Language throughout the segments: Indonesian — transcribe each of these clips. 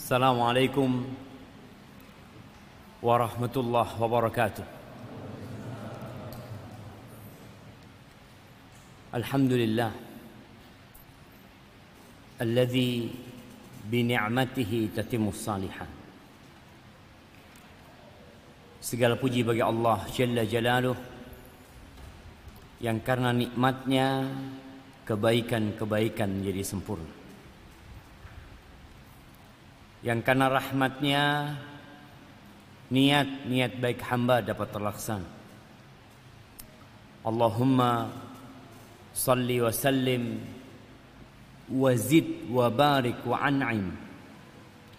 السلام عليكم ورحمة الله وبركاته الحمد لله الذي بنعمته تتم الصالحات Segala puji bagi Allah Jalla Jalaluh yang karena nikmatnya kebaikan-kebaikan menjadi sempurna. Yang karena rahmatnya niat-niat baik hamba dapat terlaksana. Allahumma salli wa sallim wa zid wa barik wa an'im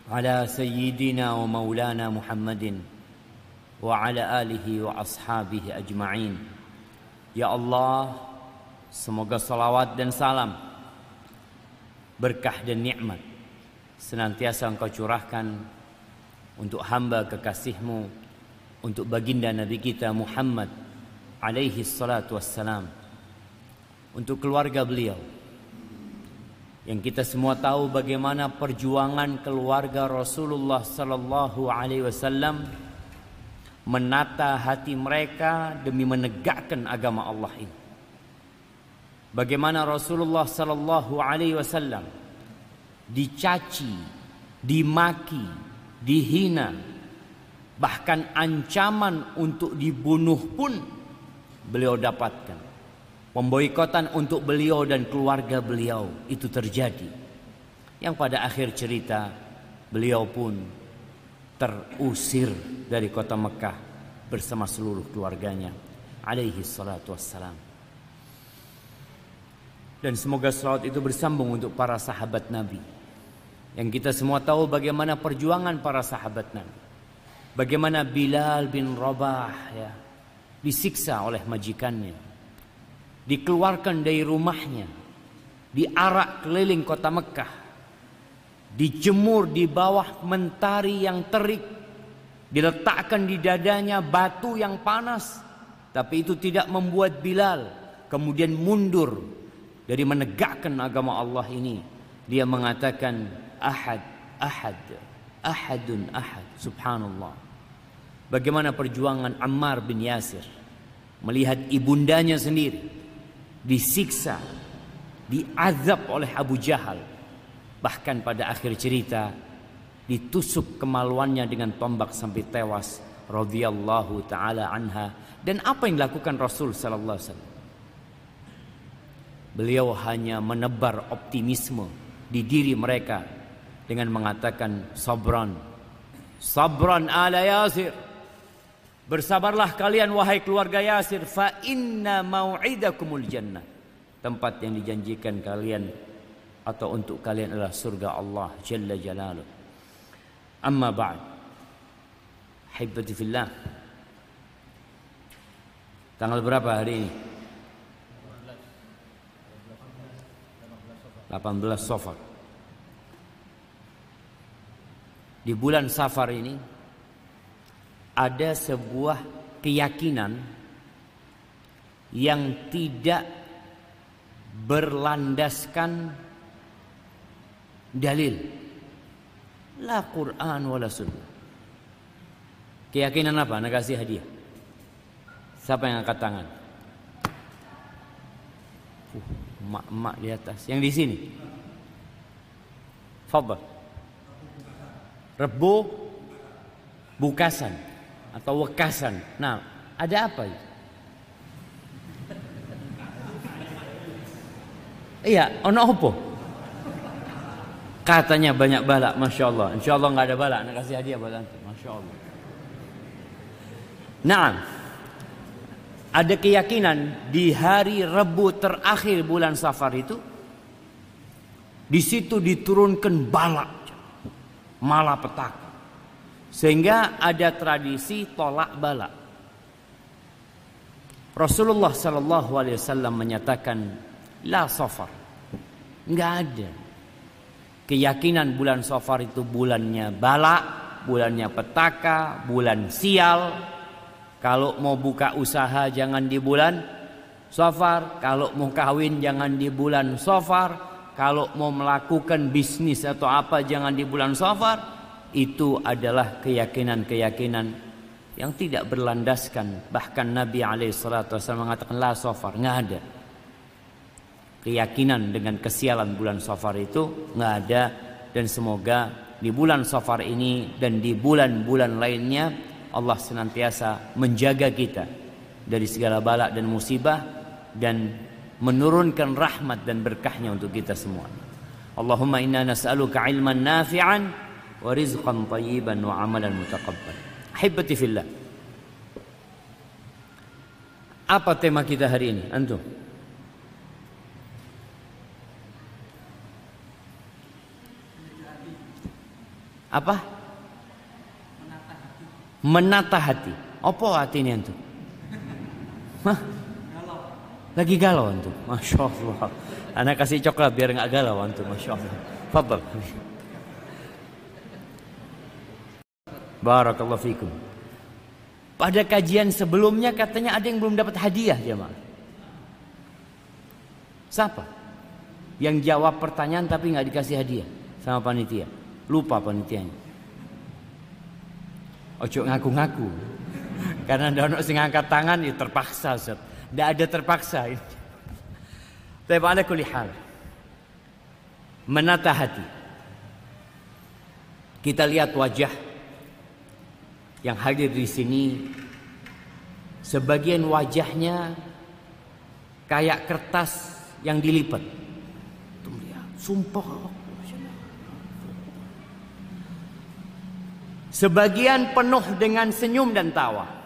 ala sayyidina wa maulana Muhammadin wa ala alihi wa ashabihi ajma'in. Ya Allah, semoga salawat dan salam, berkah dan nikmat senantiasa engkau curahkan untuk hamba kekasihmu, untuk baginda Nabi kita Muhammad alaihi salatu wassalam, untuk keluarga beliau, yang kita semua tahu bagaimana perjuangan keluarga Rasulullah sallallahu alaihi wasallam menata hati mereka demi menegakkan agama Allah ini. Bagaimana Rasulullah sallallahu alaihi wasallam dicaci, dimaki, dihina, bahkan ancaman untuk dibunuh pun beliau dapatkan. Pemboikotan untuk beliau dan keluarga beliau itu terjadi. Yang pada akhir cerita beliau pun terusir dari kota Mekah bersama seluruh keluarganya alaihi salatu wassalam dan semoga salawat itu bersambung untuk para sahabat Nabi yang kita semua tahu bagaimana perjuangan para sahabat Nabi. Bagaimana Bilal bin Rabah ya disiksa oleh majikannya. Dikeluarkan dari rumahnya. Diarak keliling kota Mekah. Dijemur di bawah mentari yang terik, diletakkan di dadanya batu yang panas, tapi itu tidak membuat Bilal kemudian mundur dari menegakkan agama Allah ini. Dia mengatakan ahad, ahad, ahadun ahad, subhanallah. Bagaimana perjuangan Ammar bin Yasir melihat ibundanya sendiri disiksa, diazab oleh Abu Jahal Bahkan pada akhir cerita ditusuk kemaluannya dengan tombak sampai tewas radhiyallahu taala anha. Dan apa yang dilakukan Rasul sallallahu alaihi wasallam? Beliau hanya menebar optimisme di diri mereka dengan mengatakan sabran sabran ala Yasir Bersabarlah kalian wahai keluarga Yasir fa inna mau'idakumul jannah tempat yang dijanjikan kalian atau untuk kalian adalah surga Allah Jalla Jalaluh. Amma ba'd. Hibbati fillah. Tanggal berapa hari ini? 18 Safar. Di bulan Safar ini ada sebuah keyakinan yang tidak berlandaskan dalil. La Quran wala sunnah. Keyakinan apa? Nak kasih hadiah. Siapa yang angkat tangan? Uh, mak-mak di atas. Yang di sini. Fadal Rebo Bukasan Atau wekasan Nah ada apa itu Iya, ono apa? Katanya banyak balak, masya Allah. Insya Allah nggak ada balak, nak kasih hadiah buat antum, masya Allah. Nah, ada keyakinan di hari Rebu terakhir bulan Safar itu, di situ diturunkan balak, malapetaka, sehingga ada tradisi tolak balak. Rasulullah Sallallahu Alaihi Wasallam menyatakan, la Safar, nggak ada. Keyakinan bulan Safar itu bulannya balak, bulannya petaka, bulan sial. Kalau mau buka usaha jangan di bulan Safar, kalau mau kawin jangan di bulan Safar, kalau mau melakukan bisnis atau apa jangan di bulan Safar. Itu adalah keyakinan-keyakinan yang tidak berlandaskan. Bahkan Nabi SAW mengatakan la Safar, nggak ada. Keyakinan dengan kesialan bulan Safar itu nggak ada dan semoga di bulan Safar ini dan di bulan-bulan lainnya Allah senantiasa menjaga kita dari segala balak dan musibah dan menurunkan rahmat dan berkahnya untuk kita semua. Allahumma inna nas'aluka ilman nafi'an wa rizqan tayyiban wa amalan mutaqabbal. Hibbati fillah. Apa tema kita hari ini? Antum? Apa? Menata hati. Apa hati ini antum? Hah? Lagi galau antum. Masya Allah. Anak kasih coklat biar nggak galau antum. Masya Allah. Fadal. Barakallahu fikum. Pada kajian sebelumnya katanya ada yang belum dapat hadiah jemaah. Siapa? Yang jawab pertanyaan tapi nggak dikasih hadiah sama panitia. Lupa panitianya. Ojo ngaku-ngaku. Karena dono sing angkat tangan ya terpaksa Ustaz. Tidak ada terpaksa. Tapi ala kulli hal. Menata hati. Kita lihat wajah yang hadir di sini sebagian wajahnya kayak kertas yang dilipat. Sumpah Sebagian penuh dengan senyum dan tawa.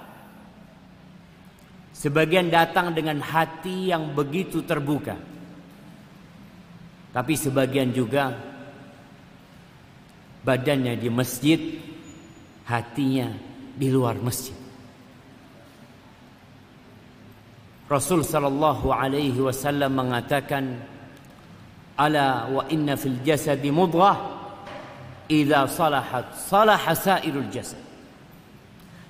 Sebagian datang dengan hati yang begitu terbuka. Tapi sebagian juga badannya di masjid, hatinya di luar masjid. Rasul sallallahu alaihi wasallam mengatakan, "Ala wa inna fil jasadi mudghah idza salahat salaha sairul jasad.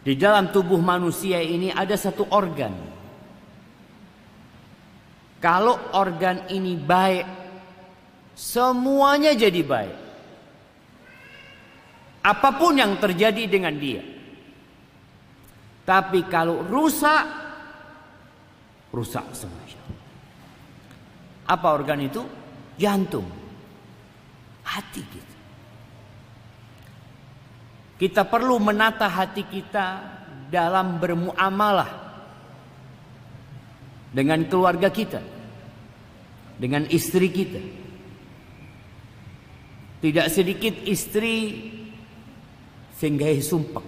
Di dalam tubuh manusia ini ada satu organ. Kalau organ ini baik, semuanya jadi baik. Apa pun yang terjadi dengan dia. Tapi kalau rusak, rusak semua. Apa organ itu? Jantung. Hati kita. Kita perlu menata hati kita dalam bermuamalah dengan keluarga kita, dengan istri kita. Tidak sedikit istri sehingga sumpah.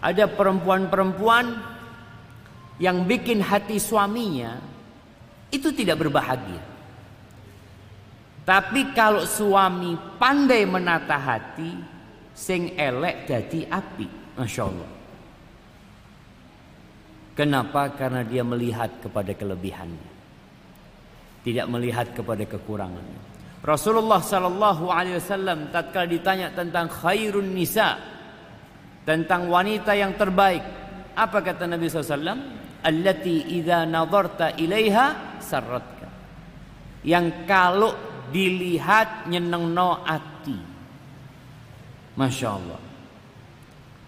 Ada perempuan-perempuan yang bikin hati suaminya itu tidak berbahagia. Tapi kalau suami pandai menata hati, sing elek jadi api, masya Allah. Kenapa? Karena dia melihat kepada kelebihannya, tidak melihat kepada kekurangannya. Rasulullah Sallallahu Alaihi Wasallam tatkala ditanya tentang khairun nisa, tentang wanita yang terbaik, apa kata Nabi SAW? Allati idza nadarta ilaiha sarratka. Yang kalau dilihat no hati. Masya Allah.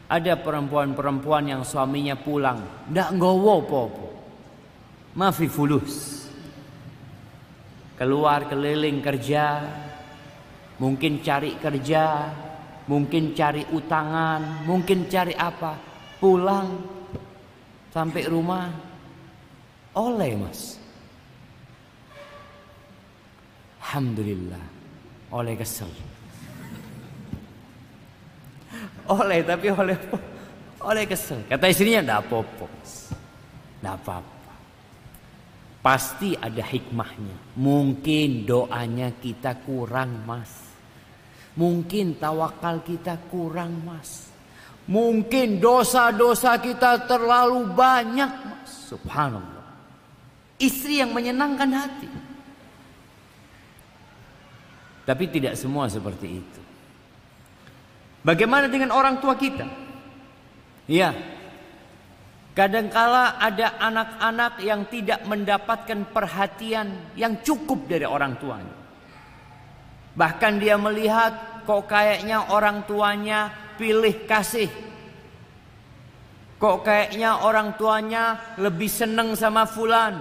Ada perempuan-perempuan yang suaminya pulang, ndak ngowo popo. Mafi fulus. Keluar keliling kerja, mungkin cari kerja, mungkin cari utangan, mungkin cari apa. Pulang sampai rumah oleh mas Alhamdulillah. Oleh kesel. Oleh tapi oleh oleh kesel. Kata istrinya tidak apa-apa. Tidak apa-apa. Pasti ada hikmahnya. Mungkin doanya kita kurang mas. Mungkin tawakal kita kurang mas. Mungkin dosa-dosa kita terlalu banyak mas. Subhanallah. Istri yang menyenangkan hati. Tapi tidak semua seperti itu. Bagaimana dengan orang tua kita? Ya. Kadangkala ada anak-anak yang tidak mendapatkan perhatian yang cukup dari orang tuanya. Bahkan dia melihat kok kayaknya orang tuanya pilih kasih. Kok kayaknya orang tuanya lebih seneng sama fulan.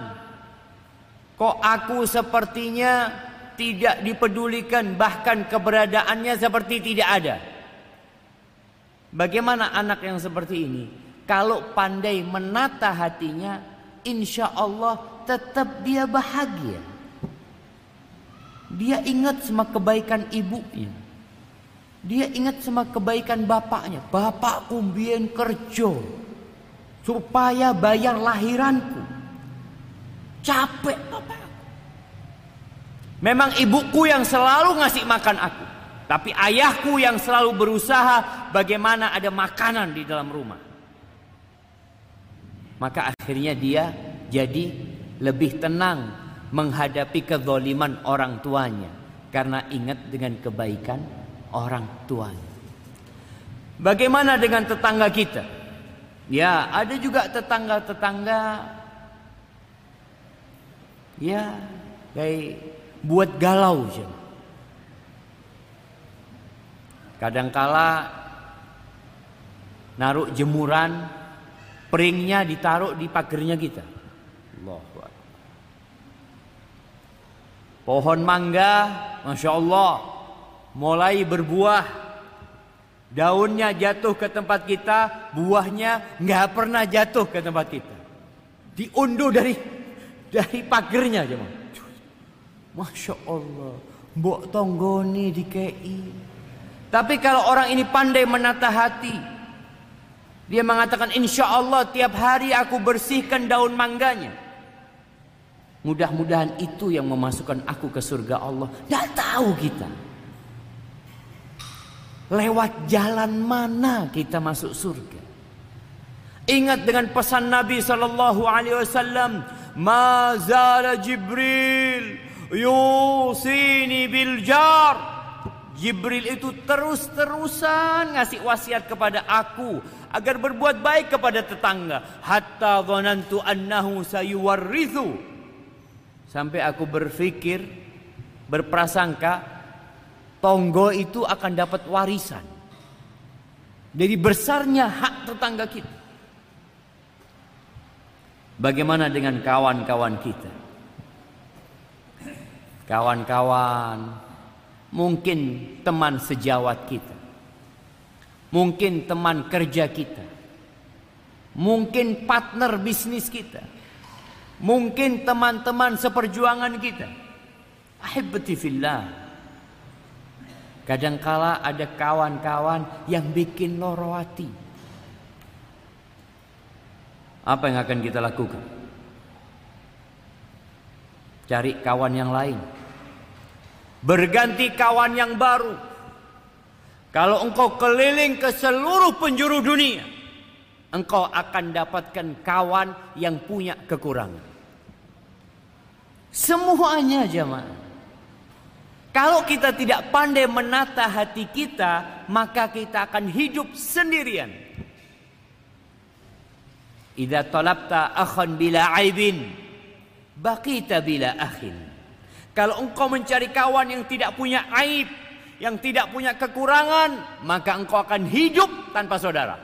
Kok aku sepertinya tidak dipedulikan bahkan keberadaannya seperti tidak ada. Bagaimana anak yang seperti ini? Kalau pandai menata hatinya, insya Allah tetap dia bahagia. Dia ingat sama kebaikan ibunya. Dia ingat sama kebaikan bapaknya. Bapakku biar kerja supaya bayar lahiranku. Capek bapak. Memang ibuku yang selalu ngasih makan aku. Tapi ayahku yang selalu berusaha bagaimana ada makanan di dalam rumah. Maka akhirnya dia jadi lebih tenang menghadapi kezoliman orang tuanya karena ingat dengan kebaikan orang tuanya. Bagaimana dengan tetangga kita? Ya, ada juga tetangga-tetangga ya kayak buat galau. Kadangkala naruh jemuran Peringnya ditaruh di pagernya kita. Pohon mangga, Masya Allah, mulai berbuah. Daunnya jatuh ke tempat kita, buahnya nggak pernah jatuh ke tempat kita. Diunduh dari dari pagernya aja, Masya Allah, mbok tonggoni di KI. Tapi kalau orang ini pandai menata hati, dia mengatakan insya Allah tiap hari aku bersihkan daun mangganya. Mudah-mudahan itu yang memasukkan aku ke surga Allah. Tidak tahu kita. Lewat jalan mana kita masuk surga. Ingat dengan pesan Nabi Sallallahu Alaihi Wasallam. Mazala Jibril yusini bil jar. Jibril itu terus-terusan ngasih wasiat kepada aku agar berbuat baik kepada tetangga. Hatta dhanantu annahu sayuwarrithu. Sampai aku berpikir berprasangka tonggo itu akan dapat warisan. Dari besarnya hak tetangga kita. Bagaimana dengan kawan-kawan kita kawan-kawan mungkin teman sejawat kita Mungkin teman kerja kita. Mungkin partner bisnis kita. Mungkin teman-teman seperjuangan kita. Ahibati. Kadangkala ada kawan-kawan yang bikin loro hati. Apa yang akan kita lakukan? Cari kawan yang lain. Berganti kawan yang baru. Kalau engkau keliling ke seluruh penjuru dunia, engkau akan dapatkan kawan yang punya kekurangan. Semuanya jemaah. Kalau kita tidak pandai menata hati kita, maka kita akan hidup sendirian. Idza talabta akhan bila aibin, baqita bila akhin. Kalau engkau mencari kawan yang tidak punya aib, yang tidak punya kekurangan, maka engkau akan hidup tanpa saudara.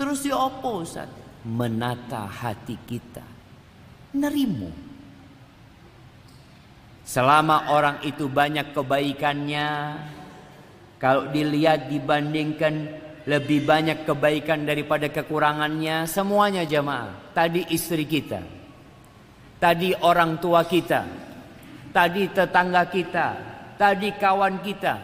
Terus di opo Ustaz? Menata hati kita. Nerimu. Selama orang itu banyak kebaikannya, kalau dilihat dibandingkan lebih banyak kebaikan daripada kekurangannya, semuanya jamaah. Tadi istri kita, tadi orang tua kita, tadi tetangga kita, tadi kawan kita.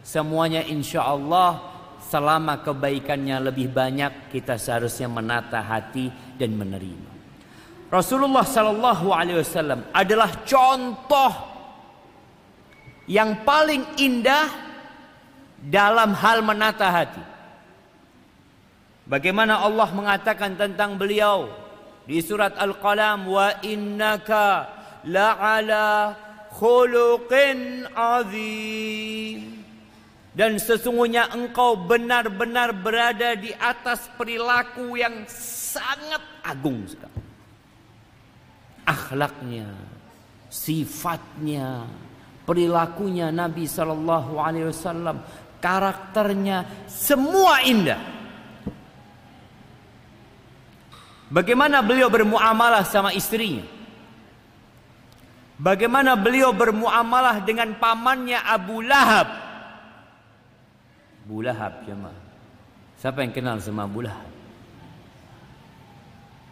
Semuanya insya Allah selama kebaikannya lebih banyak kita seharusnya menata hati dan menerima. Rasulullah Sallallahu Alaihi Wasallam adalah contoh yang paling indah dalam hal menata hati. Bagaimana Allah mengatakan tentang beliau di surat Al-Qalam wa innaka la'ala khuluqin azim dan sesungguhnya engkau benar-benar berada di atas perilaku yang sangat agung sekali. Akhlaknya, sifatnya, perilakunya Nabi Shallallahu Alaihi Wasallam, karakternya semua indah. Bagaimana beliau bermuamalah sama istrinya? Bagaimana beliau bermuamalah dengan pamannya Abu Lahab? Abu Lahab jemaah. Siapa yang kenal sama Abu Lahab?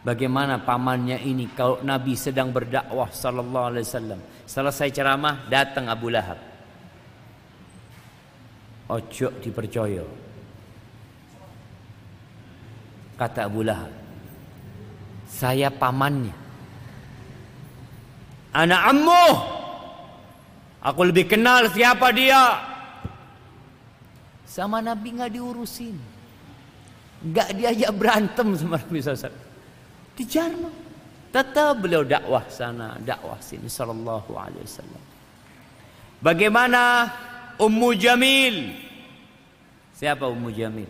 Bagaimana pamannya ini kalau Nabi sedang berdakwah sallallahu alaihi wasallam. Selesai ceramah datang Abu Lahab. Ojo dipercaya. Kata Abu Lahab. Saya pamannya. Anak ammu. Aku lebih kenal siapa dia. Sama Nabi nggak diurusin. Nggak diajak berantem sama Nabi SAW. Dijar Tetap beliau dakwah sana, dakwah sini sallallahu alaihi wasallam. Bagaimana Ummu Jamil? Siapa Ummu Jamil?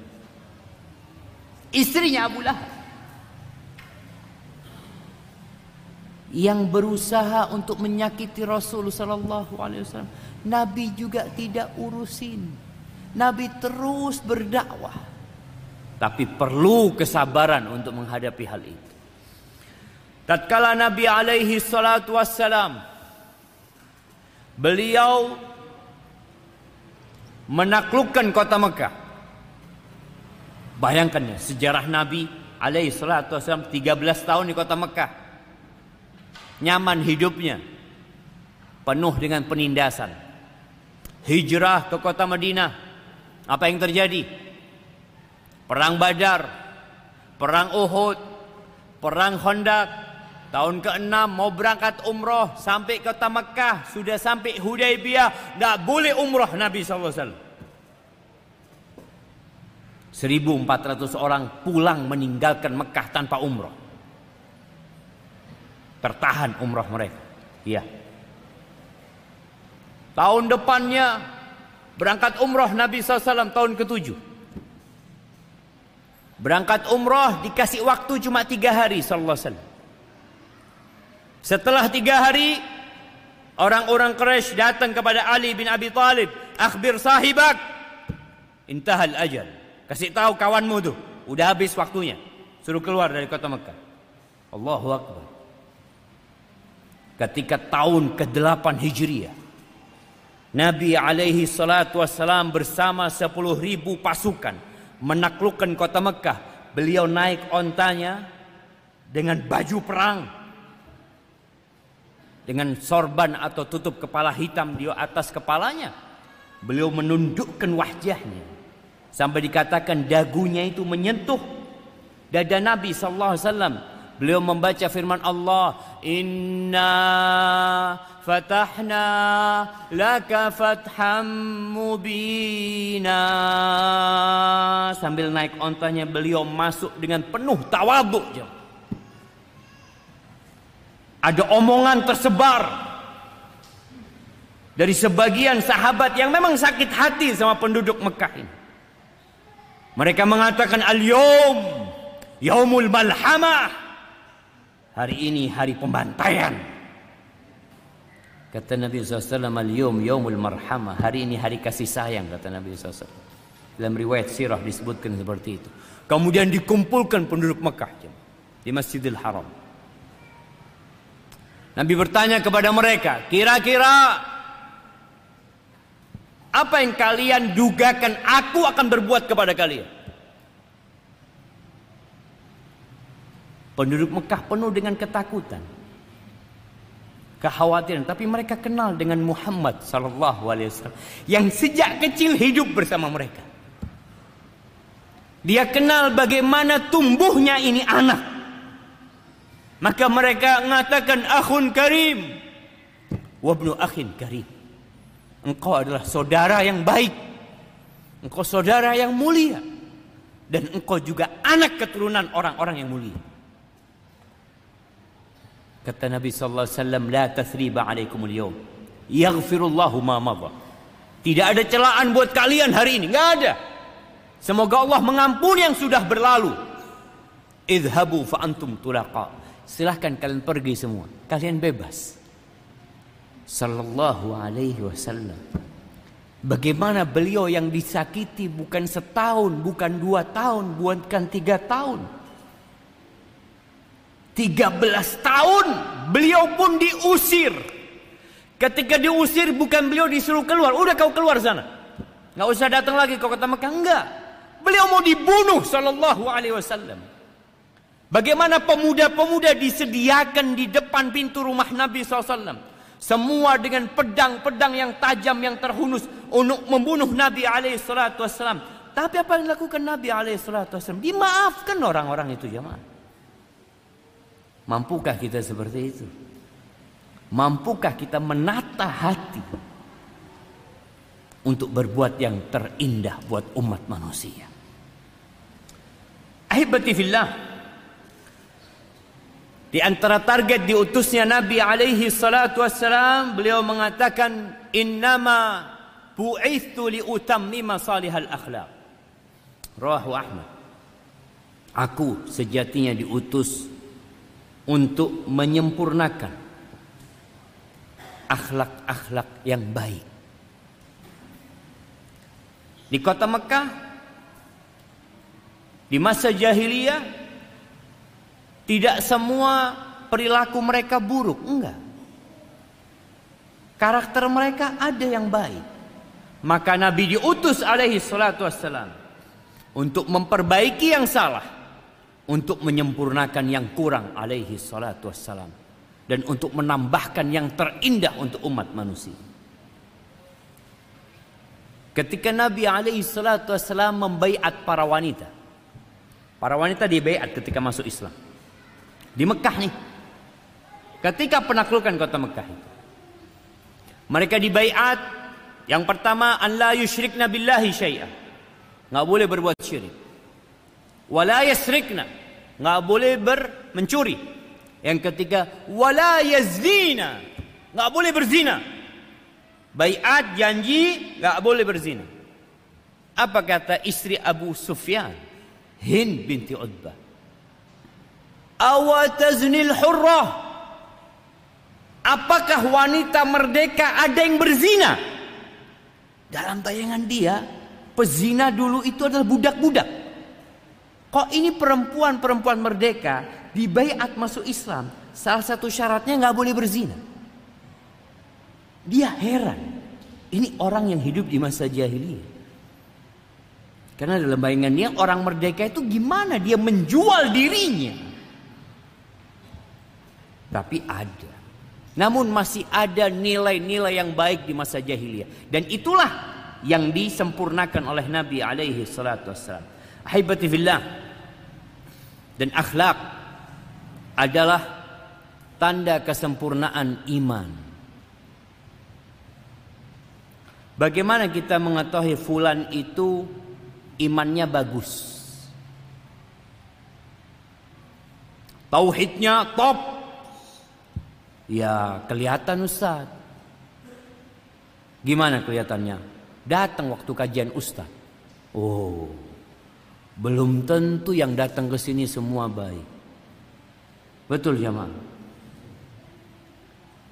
Istrinya Abu Lahab. Yang berusaha untuk menyakiti Rasul sallallahu alaihi wasallam. Nabi juga tidak urusin. Nabi terus berdakwah. Tapi perlu kesabaran untuk menghadapi hal itu. Tatkala Nabi alaihi salatu wassalam beliau menaklukkan kota Mekah. Bayangkan ya, sejarah Nabi alaihi salatu wassalam 13 tahun di kota Mekah. Nyaman hidupnya. Penuh dengan penindasan. Hijrah ke kota Madinah apa yang terjadi? Perang Badar, perang Uhud, perang Khandaq, tahun ke-6 mau berangkat umroh sampai kota Mekah, sudah sampai Hudaybiyah, tidak boleh umroh Nabi SAW. 1400 orang pulang meninggalkan Mekah tanpa umroh. Tertahan umroh mereka. Iya. Tahun depannya Berangkat umroh Nabi SAW tahun ke-7. Berangkat umroh dikasih waktu cuma tiga hari sallallahu alaihi Setelah tiga hari orang-orang Quraisy datang kepada Ali bin Abi Talib, "Akhbir sahibak." Intahal ajal. Kasih tahu kawanmu tuh, udah habis waktunya. Suruh keluar dari kota Mekah. Allahu Akbar. Ketika tahun ke-8 Hijriah Nabi alaihi salatu wassalam bersama sepuluh ribu pasukan menaklukkan kota Mekah. Beliau naik ontanya dengan baju perang. Dengan sorban atau tutup kepala hitam di atas kepalanya. Beliau menundukkan wajahnya. Sampai dikatakan dagunya itu menyentuh dada Nabi sallallahu alaihi wasallam Beliau membaca firman Allah, "Inna fatahna laka fatham mubina." Sambil naik ontanya beliau masuk dengan penuh tawaduk. Ada omongan tersebar dari sebagian sahabat yang memang sakit hati sama penduduk Mekah ini. Mereka mengatakan al-yawm yaumul malhamah Hari ini hari pembantaian. Kata Nabi SAW, Al-yum yawmul marhamah. Hari ini hari kasih sayang, kata Nabi SAW. Dalam riwayat sirah disebutkan seperti itu. Kemudian dikumpulkan penduduk Mekah di Masjidil Haram. Nabi bertanya kepada mereka, kira-kira apa yang kalian dugakan aku akan berbuat kepada kalian? Penduduk Mekah penuh dengan ketakutan. Kekhawatiran, tapi mereka kenal dengan Muhammad sallallahu alaihi wasallam yang sejak kecil hidup bersama mereka. Dia kenal bagaimana tumbuhnya ini anak. Maka mereka mengatakan akhun karim. Wabnu akhin karim. Engkau adalah saudara yang baik. Engkau saudara yang mulia. Dan engkau juga anak keturunan orang-orang yang mulia. Kata Nabi sallallahu alaihi wasallam, "La tathriba alaikum al-yawm. Yaghfirullahu ma madha." Tidak ada celaan buat kalian hari ini, nggak ada. Semoga Allah mengampuni yang sudah berlalu. Idhabu fa antum tulaqa. Silahkan kalian pergi semua. Kalian bebas. Sallallahu alaihi wasallam. Bagaimana beliau yang disakiti bukan setahun, bukan dua tahun, bukan tiga tahun. Tiga belas tahun beliau pun diusir. Ketika diusir bukan beliau disuruh keluar. Udah kau keluar sana. Nggak usah datang lagi kau kata Mekah. Enggak. Beliau mau dibunuh sallallahu alaihi wasallam. Bagaimana pemuda-pemuda disediakan di depan pintu rumah Nabi SAW. Semua dengan pedang-pedang yang tajam yang terhunus untuk membunuh Nabi wasallam. Tapi apa yang dilakukan Nabi wasallam? Dimaafkan orang-orang itu jemaah. Mampukah kita seperti itu? Mampukah kita menata hati untuk berbuat yang terindah buat umat manusia? Ahibati fillah. Di antara target diutusnya Nabi alaihi salatu wassalam, beliau mengatakan, "Innama bu'ithu li utammima salihal akhlaq." Rawahu Ahmad. Aku sejatinya diutus untuk menyempurnakan akhlak-akhlak yang baik. Di kota Mekah di masa jahiliyah tidak semua perilaku mereka buruk, enggak. Karakter mereka ada yang baik. Maka Nabi diutus alaihi salatu wassalam untuk memperbaiki yang salah, untuk menyempurnakan yang kurang alaihi salatu wassalam dan untuk menambahkan yang terindah untuk umat manusia. Ketika Nabi alaihi salatu wassalam membaiat para wanita. Para wanita dibaiat ketika masuk Islam. Di Mekah nih. Ketika penaklukan kota Mekah itu. Mereka dibaiat yang pertama an la yusyrikna billahi syai'a. Enggak boleh berbuat syirik. Wala yasrikna. Enggak boleh ber mencuri. Yang ketiga wala yaznina. Enggak boleh berzina. Baiat janji enggak boleh berzina. Apa kata istri Abu Sufyan? Hind binti Utbah. Awataznil hurrah. Apakah wanita merdeka ada yang berzina? Dalam bayangan dia, pezina dulu itu adalah budak-budak. Kok ini perempuan-perempuan merdeka dibaiat masuk Islam, salah satu syaratnya nggak boleh berzina. Dia heran. Ini orang yang hidup di masa jahiliyah. Karena dalam bayangan dia orang merdeka itu gimana dia menjual dirinya tapi ada. Namun masih ada nilai-nilai yang baik di masa jahiliyah. Dan itulah yang disempurnakan oleh Nabi alaihi salatu wassalam. Ahibati fillah. Dan akhlak adalah tanda kesempurnaan iman. Bagaimana kita mengetahui fulan itu imannya bagus? Tauhidnya top, Ya kelihatan Ustaz. Gimana kelihatannya? Datang waktu kajian Ustaz. Oh, belum tentu yang datang ke sini semua baik. Betul jamaah.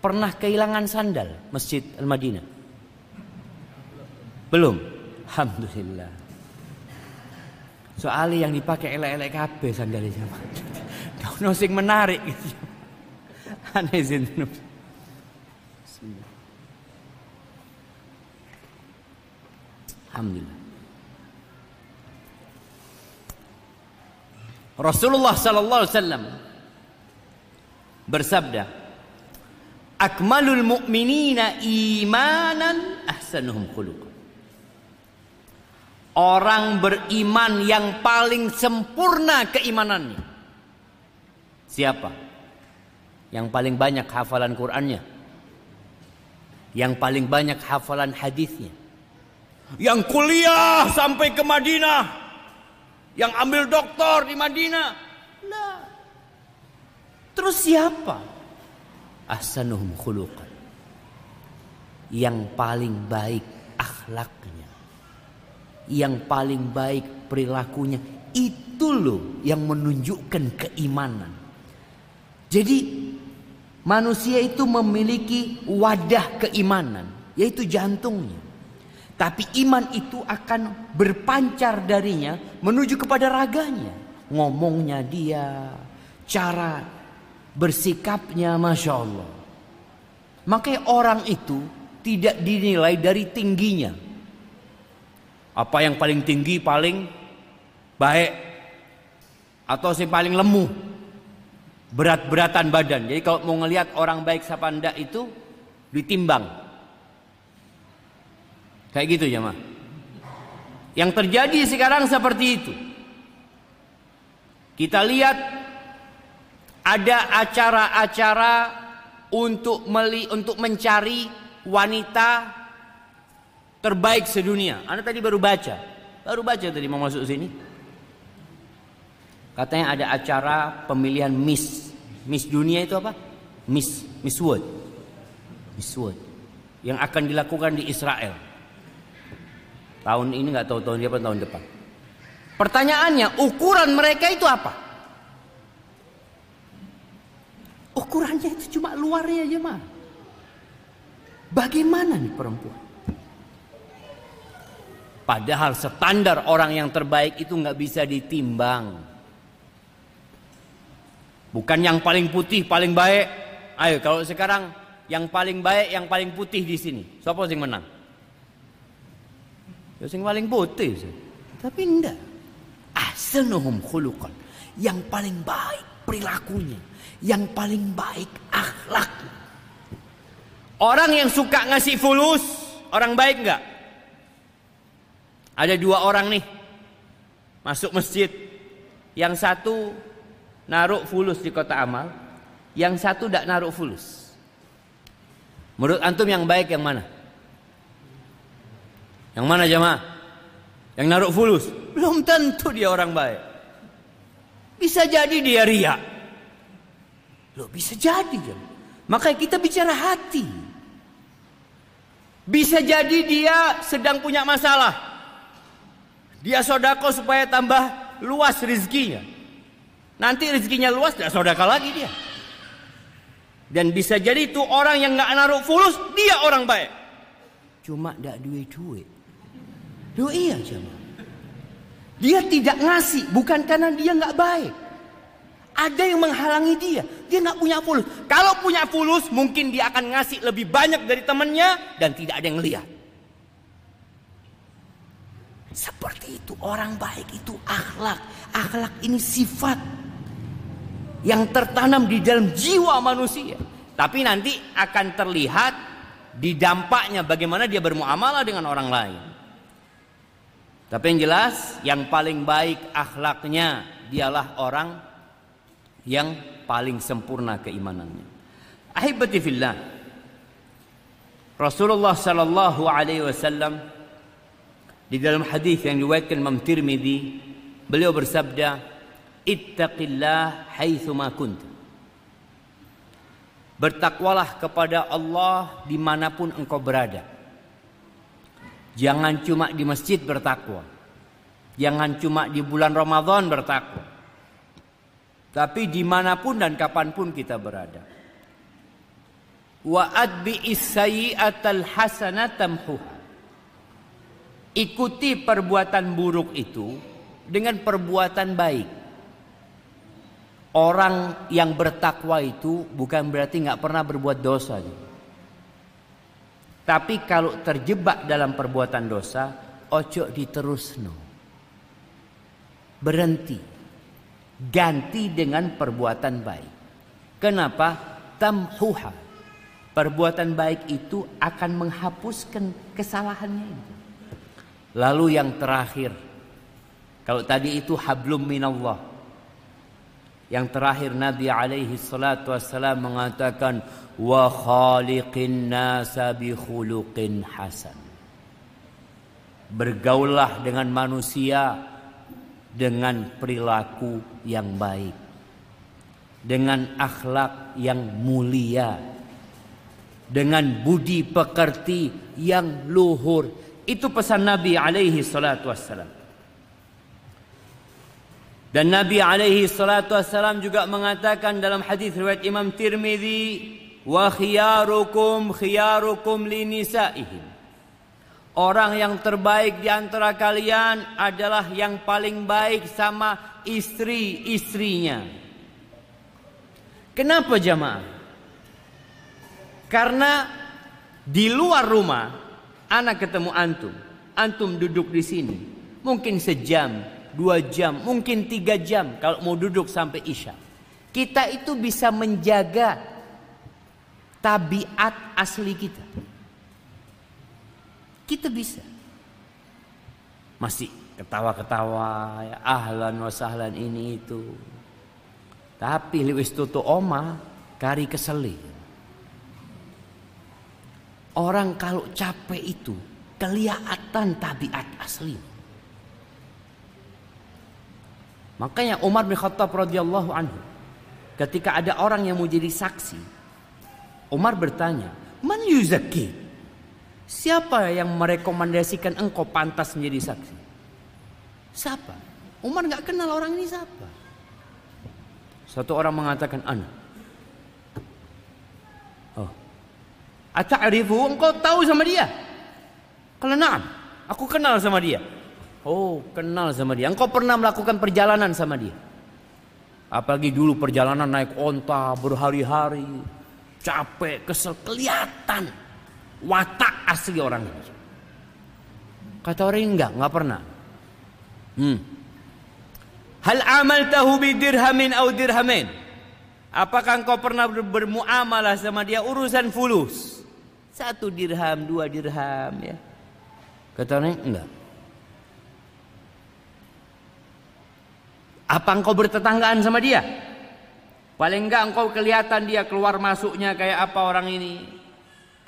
Pernah kehilangan sandal Masjid Al-Madinah? Belum. Alhamdulillah. Soalnya yang dipakai elek-elek kabeh sandalnya jamaah. Nosing menarik gitu. Ana izin Bismillah. Alhamdulillah. Rasulullah sallallahu alaihi wasallam bersabda, "Akmalul mu'minina imanan ahsanuhum khuluqan." Orang beriman yang paling sempurna keimanannya. Siapa? Yang paling banyak hafalan Qur'annya. Yang paling banyak hafalan hadisnya. Yang kuliah sampai ke Madinah. Yang ambil doktor di Madinah. Nah. Terus siapa? Ahsanuhum khuluqan. Yang paling baik akhlak akhlaknya. Yang paling baik perilakunya. Itu loh yang menunjukkan keimanan. Jadi manusia itu memiliki wadah keimanan. Yaitu jantungnya. Tapi iman itu akan berpancar darinya menuju kepada raganya. Ngomongnya dia, cara bersikapnya Masya Allah. Makanya orang itu tidak dinilai dari tingginya. Apa yang paling tinggi paling baik atau si paling lemu berat-beratan badan. Jadi kalau mau ngelihat orang baik siapa itu ditimbang. Kayak gitu ya mah. Yang terjadi sekarang seperti itu. Kita lihat ada acara-acara untuk meli untuk mencari wanita terbaik sedunia. Anda tadi baru baca, baru baca tadi mau masuk sini. Katanya ada acara pemilihan Miss. Miss dunia itu apa? Miss Miss World. Miss World. Yang akan dilakukan di Israel. Tahun ini nggak tahu tahun apa tahun depan. Pertanyaannya, ukuran mereka itu apa? Ukurannya itu cuma luarnya aja mah. Bagaimana nih perempuan? Padahal standar orang yang terbaik itu nggak bisa ditimbang. Bukan yang paling putih paling baik. Ayo kalau sekarang yang paling baik yang paling putih di sini. Siapa sih menang? Ya sing paling putih sih. Tapi enggak. Ahsanuhum khuluqan. Yang paling baik perilakunya. Yang paling baik akhlak. Orang yang suka ngasih fulus, orang baik enggak? Ada dua orang nih masuk masjid. Yang satu naruh fulus di kota amal, yang satu tidak naruh fulus. Menurut antum yang baik yang mana? Yang mana jemaah? Yang naruh fulus? Belum tentu dia orang baik. Bisa jadi dia ria. Loh bisa jadi jemaah. Makanya kita bicara hati. Bisa jadi dia sedang punya masalah. Dia sodako supaya tambah luas rizkinya. Nanti rizkinya luas, tidak sodaka lagi dia. Dan bisa jadi itu orang yang nggak naruh fulus, dia orang baik. Cuma tidak duit-duit. Loh iya jemaah. Dia tidak ngasih bukan karena dia nggak baik. Ada yang menghalangi dia. Dia nggak punya fulus. Kalau punya fulus mungkin dia akan ngasih lebih banyak dari temannya dan tidak ada yang lihat. Seperti itu orang baik itu akhlak. Akhlak ini sifat yang tertanam di dalam jiwa manusia. Tapi nanti akan terlihat di dampaknya bagaimana dia bermuamalah dengan orang lain. Tapi yang jelas yang paling baik akhlaknya dialah orang yang paling sempurna keimanannya. Ahibati fillah. Rasulullah sallallahu alaihi wasallam di dalam hadis yang diriwayatkan Imam Tirmizi, beliau bersabda, "Ittaqillah haitsu kunt." Bertakwalah kepada Allah di mana pun engkau berada. Jangan cuma di masjid bertakwa. Jangan cuma di bulan Ramadan bertakwa. Tapi di mana pun dan kapan pun kita berada. Wa adbi sayyi'atal hasanatamhuha. Ikuti perbuatan buruk itu dengan perbuatan baik. Orang yang bertakwa itu bukan berarti nggak pernah berbuat dosa. Gitu. Tapi kalau terjebak dalam perbuatan dosa, ojo diterusno. Berhenti. Ganti dengan perbuatan baik. Kenapa? Tamhuha. Perbuatan baik itu akan menghapuskan kesalahannya itu. Lalu yang terakhir. Kalau tadi itu hablum minallah. Yang terakhir Nabi alaihi salatu wassalam mengatakan wa khaliqin nasa bi khuluqin hasan. Bergaulah dengan manusia dengan perilaku yang baik. Dengan akhlak yang mulia. Dengan budi pekerti yang luhur. Itu pesan Nabi alaihi salatu wassalam. Dan Nabi alaihi salatu wassalam juga mengatakan dalam hadis riwayat Imam Tirmizi, "Wa khiyarukum khiyarukum li nisaihim." Orang yang terbaik di antara kalian adalah yang paling baik sama istri-istrinya. Kenapa jamaah? Karena di luar rumah anak ketemu antum, antum duduk di sini, mungkin sejam, dua jam, mungkin tiga jam kalau mau duduk sampai isya. Kita itu bisa menjaga tabiat asli kita. Kita bisa. Masih ketawa-ketawa, ya, ahlan wa sahlan ini itu. Tapi liwis tutu oma, kari keseli. Orang kalau capek itu kelihatan tabiat asli. Makanya Umar bin Khattab radhiyallahu anhu ketika ada orang yang mau jadi saksi, Umar bertanya, "Man yuzaki?" Siapa yang merekomendasikan engkau pantas menjadi saksi? Siapa? Umar nggak kenal orang ini siapa. Satu orang mengatakan, "Ana." Ata'rifu engkau tahu sama dia? Kalau na'am, aku kenal sama dia. Oh, kenal sama dia. Engkau pernah melakukan perjalanan sama dia. Apalagi dulu perjalanan naik onta berhari-hari. Capek, kesel, kelihatan. Watak asli orang ini. Kata orang enggak, enggak pernah. Hmm. Hal amal tahu bi dirhamin au dirhamin. Apakah engkau pernah bermuamalah sama dia urusan fulus? Satu dirham, dua dirham ya. Kata orang enggak. Apa engkau bertetanggaan sama dia? Paling enggak engkau kelihatan dia keluar masuknya kayak apa orang ini.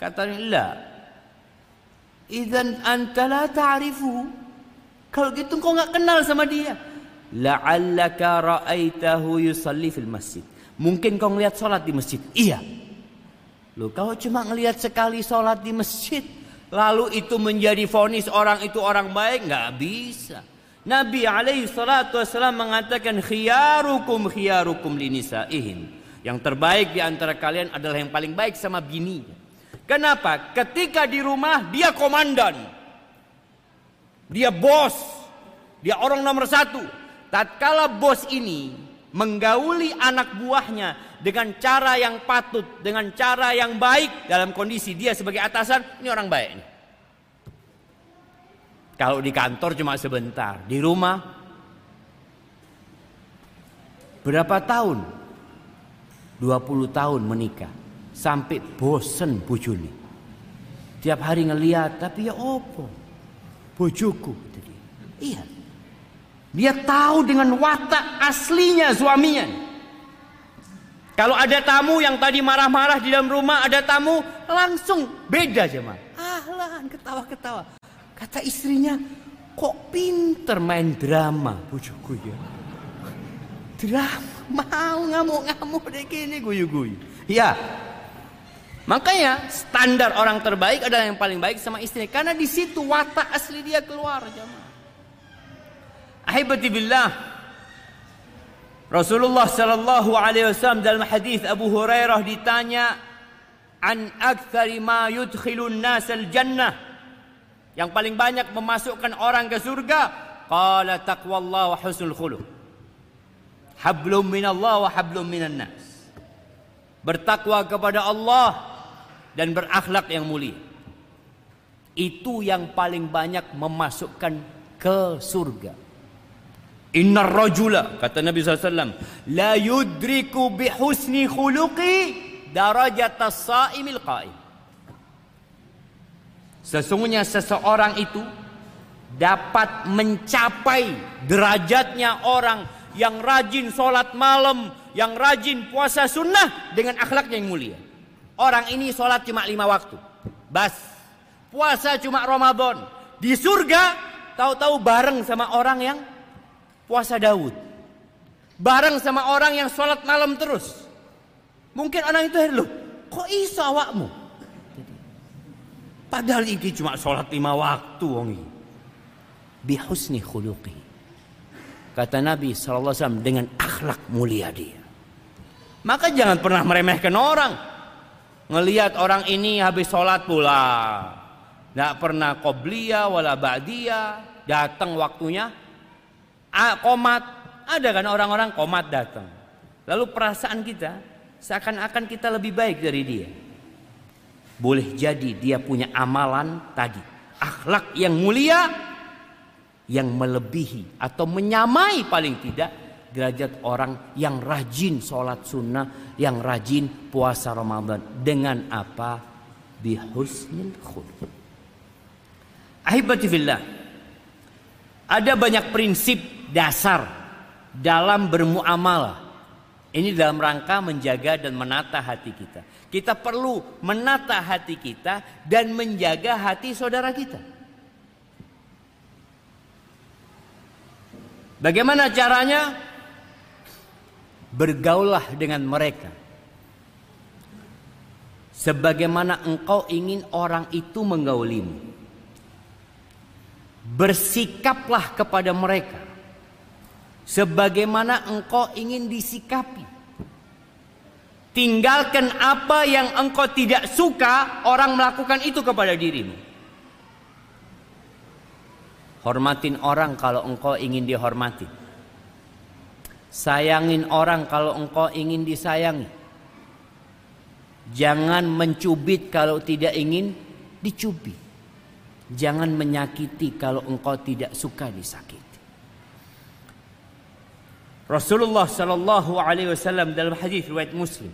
Kata enggak. Idan anta la ta'rifu. Kalau gitu engkau enggak kenal sama dia. La'allaka ra'aitahu yusalli fil masjid. Mungkin kau ngeliat sholat di masjid. Iya. Loh, kalau cuma ngelihat sekali sholat di masjid, lalu itu menjadi fonis orang itu orang baik, nggak bisa. Nabi alaihi salatu wasallam mengatakan khiyarukum khiyarukum linisaihin. Yang terbaik di antara kalian adalah yang paling baik sama bini. Kenapa? Ketika di rumah dia komandan. Dia bos. Dia orang nomor satu. Tatkala bos ini menggauli anak buahnya dengan cara yang patut, dengan cara yang baik dalam kondisi dia sebagai atasan, ini orang baik. Nih. Kalau di kantor cuma sebentar, di rumah berapa tahun? 20 tahun menikah sampai bosen bujuni. Tiap hari ngeliat tapi ya opo bojoku Iya. Dia tahu dengan watak aslinya suaminya. Kalau ada tamu yang tadi marah-marah di dalam rumah, ada tamu langsung beda jemaah. Ahlan ketawa-ketawa. Kata istrinya, kok pinter main drama bujuku ya. Drama mau ngamuk-ngamuk deh gini guyu-guyu. Ya. Makanya standar orang terbaik adalah yang paling baik sama istri karena di situ watak asli dia keluar. Ahibati billah. Rasulullah sallallahu alaihi wasallam dalam hadis Abu Hurairah ditanya an aktsari ma yudkhilun nas al jannah yang paling banyak memasukkan orang ke surga qala taqwallah wa husnul khuluq. Hablum minallah wa hablum minan nas. Bertakwa kepada Allah dan berakhlak yang mulia. Itu yang paling banyak memasukkan ke surga. Inna rajula kata Nabi SAW la yudriku bihusni khuluqi darajat as-saimil qaim. Sesungguhnya seseorang itu dapat mencapai derajatnya orang yang rajin sholat malam, yang rajin puasa sunnah dengan akhlak yang mulia. Orang ini sholat cuma lima waktu. Bas. Puasa cuma Ramadan. Di surga tahu-tahu bareng sama orang yang puasa Daud. Bareng sama orang yang sholat malam terus. Mungkin orang itu loh, kok iso awakmu? Padahal ini cuma sholat lima waktu wongi. Bihusni khuluqi. Kata Nabi SAW dengan akhlak mulia dia. Maka jangan pernah meremehkan orang. Ngelihat orang ini habis sholat pula. Tidak pernah qobliya wala ba'diya. Datang waktunya. Ah, komat. Ada kan orang-orang komat datang. Lalu perasaan kita seakan-akan kita lebih baik dari dia. Boleh jadi dia punya amalan tadi. Akhlak yang mulia. Yang melebihi atau menyamai paling tidak derajat orang yang rajin sholat sunnah, yang rajin puasa Ramadan. Dengan apa? Bihusnil khuluq. Ahibatifillah. Ada banyak prinsip dasar dalam bermuamalah. Ini dalam rangka menjaga dan menata hati kita. Kita perlu menata hati kita dan menjaga hati saudara kita. Bagaimana caranya? Bergaulah dengan mereka. Sebagaimana engkau ingin orang itu menggaulimu. Bersikaplah kepada mereka. Sebagaimana engkau ingin disikapi. Tinggalkan apa yang engkau tidak suka orang melakukan itu kepada dirimu. Hormatin orang kalau engkau ingin dihormati. Sayangin orang kalau engkau ingin disayangi. Jangan mencubit kalau tidak ingin dicubit. Jangan menyakiti kalau engkau tidak suka disakiti. Rasulullah sallallahu alaihi wasallam dalam hadis riwayat Muslim.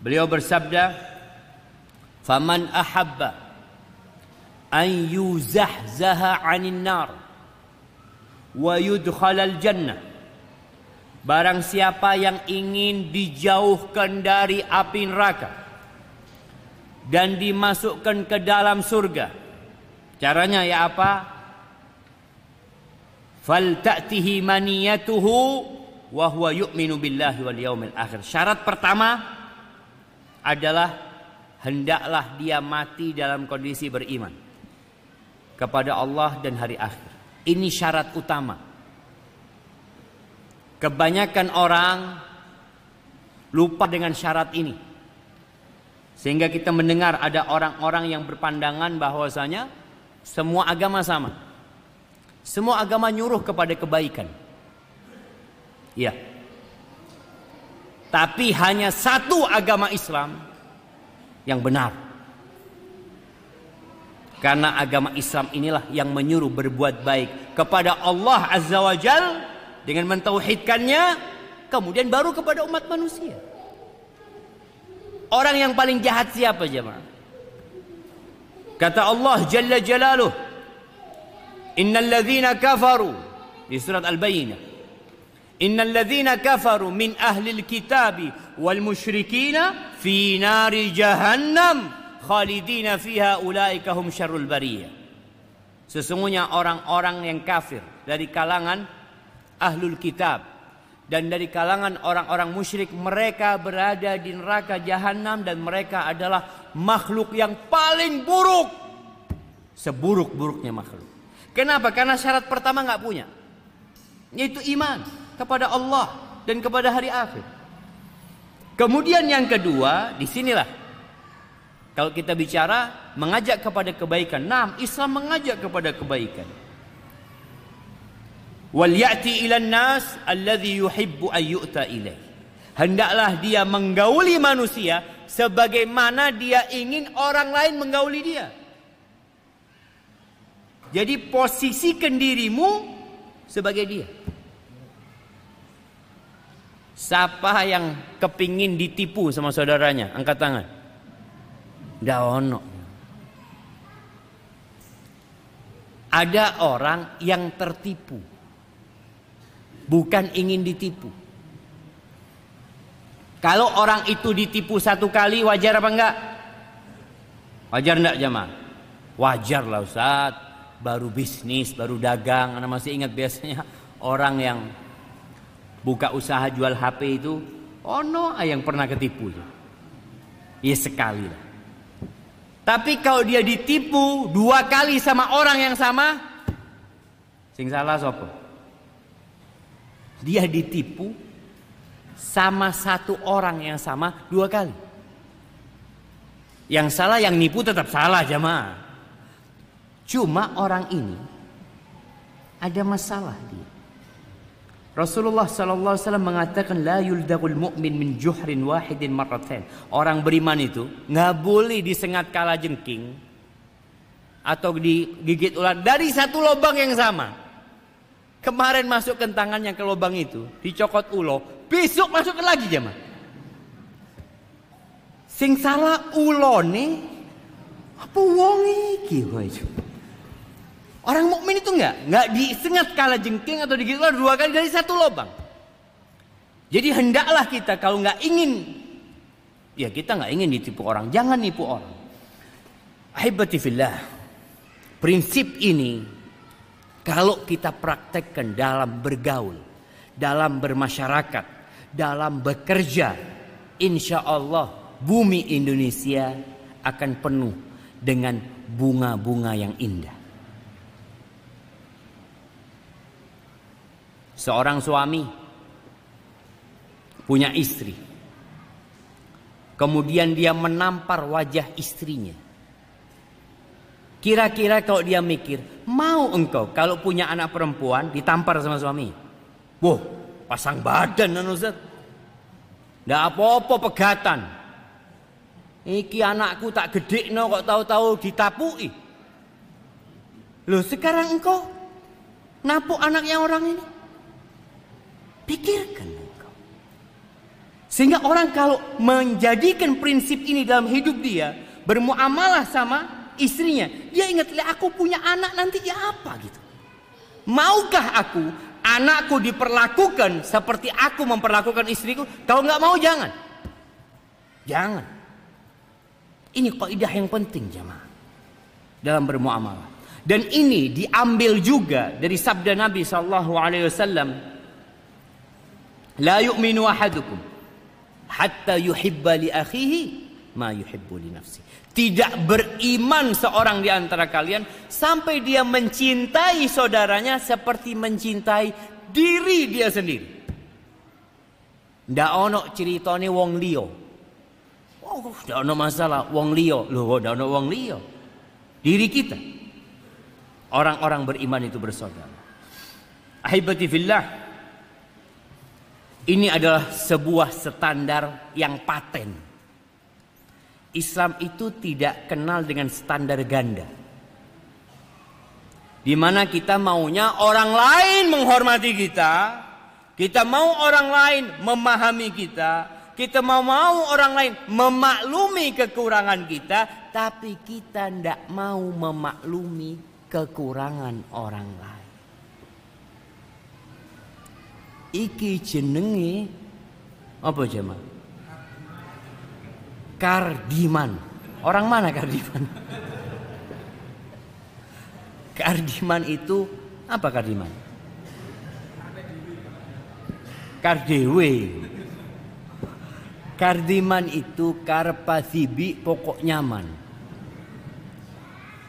Beliau bersabda faman ahabba an yuzahzaha 'anil nar wa yudkhalal jannah barang siapa yang ingin dijauhkan dari api neraka dan dimasukkan ke dalam surga. Caranya ya apa fal ta'tihi maniyatuhu wa huwa yu'minu billahi wal yaumil akhir. Syarat pertama adalah hendaklah dia mati dalam kondisi beriman kepada Allah dan hari akhir. Ini syarat utama. Kebanyakan orang lupa dengan syarat ini. Sehingga kita mendengar ada orang-orang yang berpandangan bahwasanya semua agama sama. Semua agama nyuruh kepada kebaikan. Ya. Tapi hanya satu agama Islam yang benar. Karena agama Islam inilah yang menyuruh berbuat baik kepada Allah Azza wa Jal dengan mentauhidkannya kemudian baru kepada umat manusia. Orang yang paling jahat siapa jemaah? Kata Allah Jalla Jalaluh Innal ladzina kafaru di surat Al-Bayyinah. Innal ladzina kafaru min ahli al-kitabi wal musyrikina fi nari jahannam khalidina fiha ulaika hum syarrul bariyah. Sesungguhnya orang-orang yang kafir dari kalangan ahlul kitab dan dari kalangan orang-orang musyrik mereka berada di neraka jahanam dan mereka adalah makhluk yang paling buruk seburuk-buruknya makhluk. Kenapa? Karena syarat pertama nggak punya. Yaitu iman kepada Allah dan kepada hari akhir. Kemudian yang kedua, di sinilah. Kalau kita bicara mengajak kepada kebaikan. Nah, Islam mengajak kepada kebaikan. Wal ya'ti ilan nas alladhi yuhibbu ayyu'ta ilaih. Hendaklah dia menggauli manusia sebagaimana dia ingin orang lain menggauli dia. Jadi posisikan dirimu sebagai dia. Siapa yang kepingin ditipu sama saudaranya? Angkat tangan. Nggak ono. Ada orang yang tertipu. Bukan ingin ditipu. Kalau orang itu ditipu satu kali wajar apa enggak? Wajar enggak jamaah? Wajar lah Ustaz baru bisnis, baru dagang. Anda masih ingat biasanya orang yang buka usaha jual HP itu, oh no, yang pernah ketipu. Ya sekali lah. Tapi kalau dia ditipu dua kali sama orang yang sama, sing salah sopo? Dia ditipu sama satu orang yang sama dua kali. Yang salah yang nipu tetap salah jamaah. Cuma orang ini ada masalah dia. Rasulullah sallallahu alaihi wasallam mengatakan la yuldagul mu'min min juhrin wahidin marratain. Orang beriman itu nggak boleh disengat kala jengking atau digigit ular dari satu lubang yang sama. Kemarin masuk ke tangannya ke lubang itu, dicokot ulo, besok masuk lagi jemaah. Sing salah nih apa wong iki Orang mukmin itu enggak, enggak disengat kala jengking atau digigit ular dua kali dari satu lubang. Jadi hendaklah kita kalau enggak ingin ya kita enggak ingin ditipu orang, jangan nipu orang. Ahibati fillah. Prinsip ini kalau kita praktekkan dalam bergaul, dalam bermasyarakat, dalam bekerja, insya Allah bumi Indonesia akan penuh dengan bunga-bunga yang indah. Seorang suami punya istri. Kemudian dia menampar wajah istrinya. Kira-kira kalau dia mikir, mau engkau kalau punya anak perempuan ditampar sama suami? Wah, pasang badan anu Ustaz. Ndak apa-apa pegatan. Iki anakku tak gede no kok tahu-tahu ditapui. Loh sekarang engkau napuk anaknya orang ini? Pikirkan engkau. Sehingga orang kalau menjadikan prinsip ini dalam hidup dia, bermuamalah sama istrinya, dia ingat, aku punya anak nanti ya apa gitu. Maukah aku anakku diperlakukan seperti aku memperlakukan istriku? Kalau nggak mau jangan. Jangan. Ini kaidah yang penting jemaah dalam bermuamalah. Dan ini diambil juga dari sabda Nabi Shallallahu Alaihi Wasallam La yu'minu ahadukum hatta yuhibba li akhihi ma yuhibbu li nafsi. Tidak beriman seorang di antara kalian sampai dia mencintai saudaranya seperti mencintai diri dia sendiri. Ndak ono ceritane wong liya. Oh, ndak ono masalah wong liya. Loh, ndak ono wong liya. Diri kita. Orang-orang beriman itu bersaudara. Ahibati fillah. Ini adalah sebuah standar yang paten. Islam itu tidak kenal dengan standar ganda. Di mana kita maunya orang lain menghormati kita, kita mau orang lain memahami kita, kita mau mau orang lain memaklumi kekurangan kita, tapi kita tidak mau memaklumi kekurangan orang lain. Iki jenenge apa jemaah? Kardiman. Orang mana Kardiman? Kardiman itu apa Kardiman? Kardewe. Kardiman itu karpasibi pokok nyaman.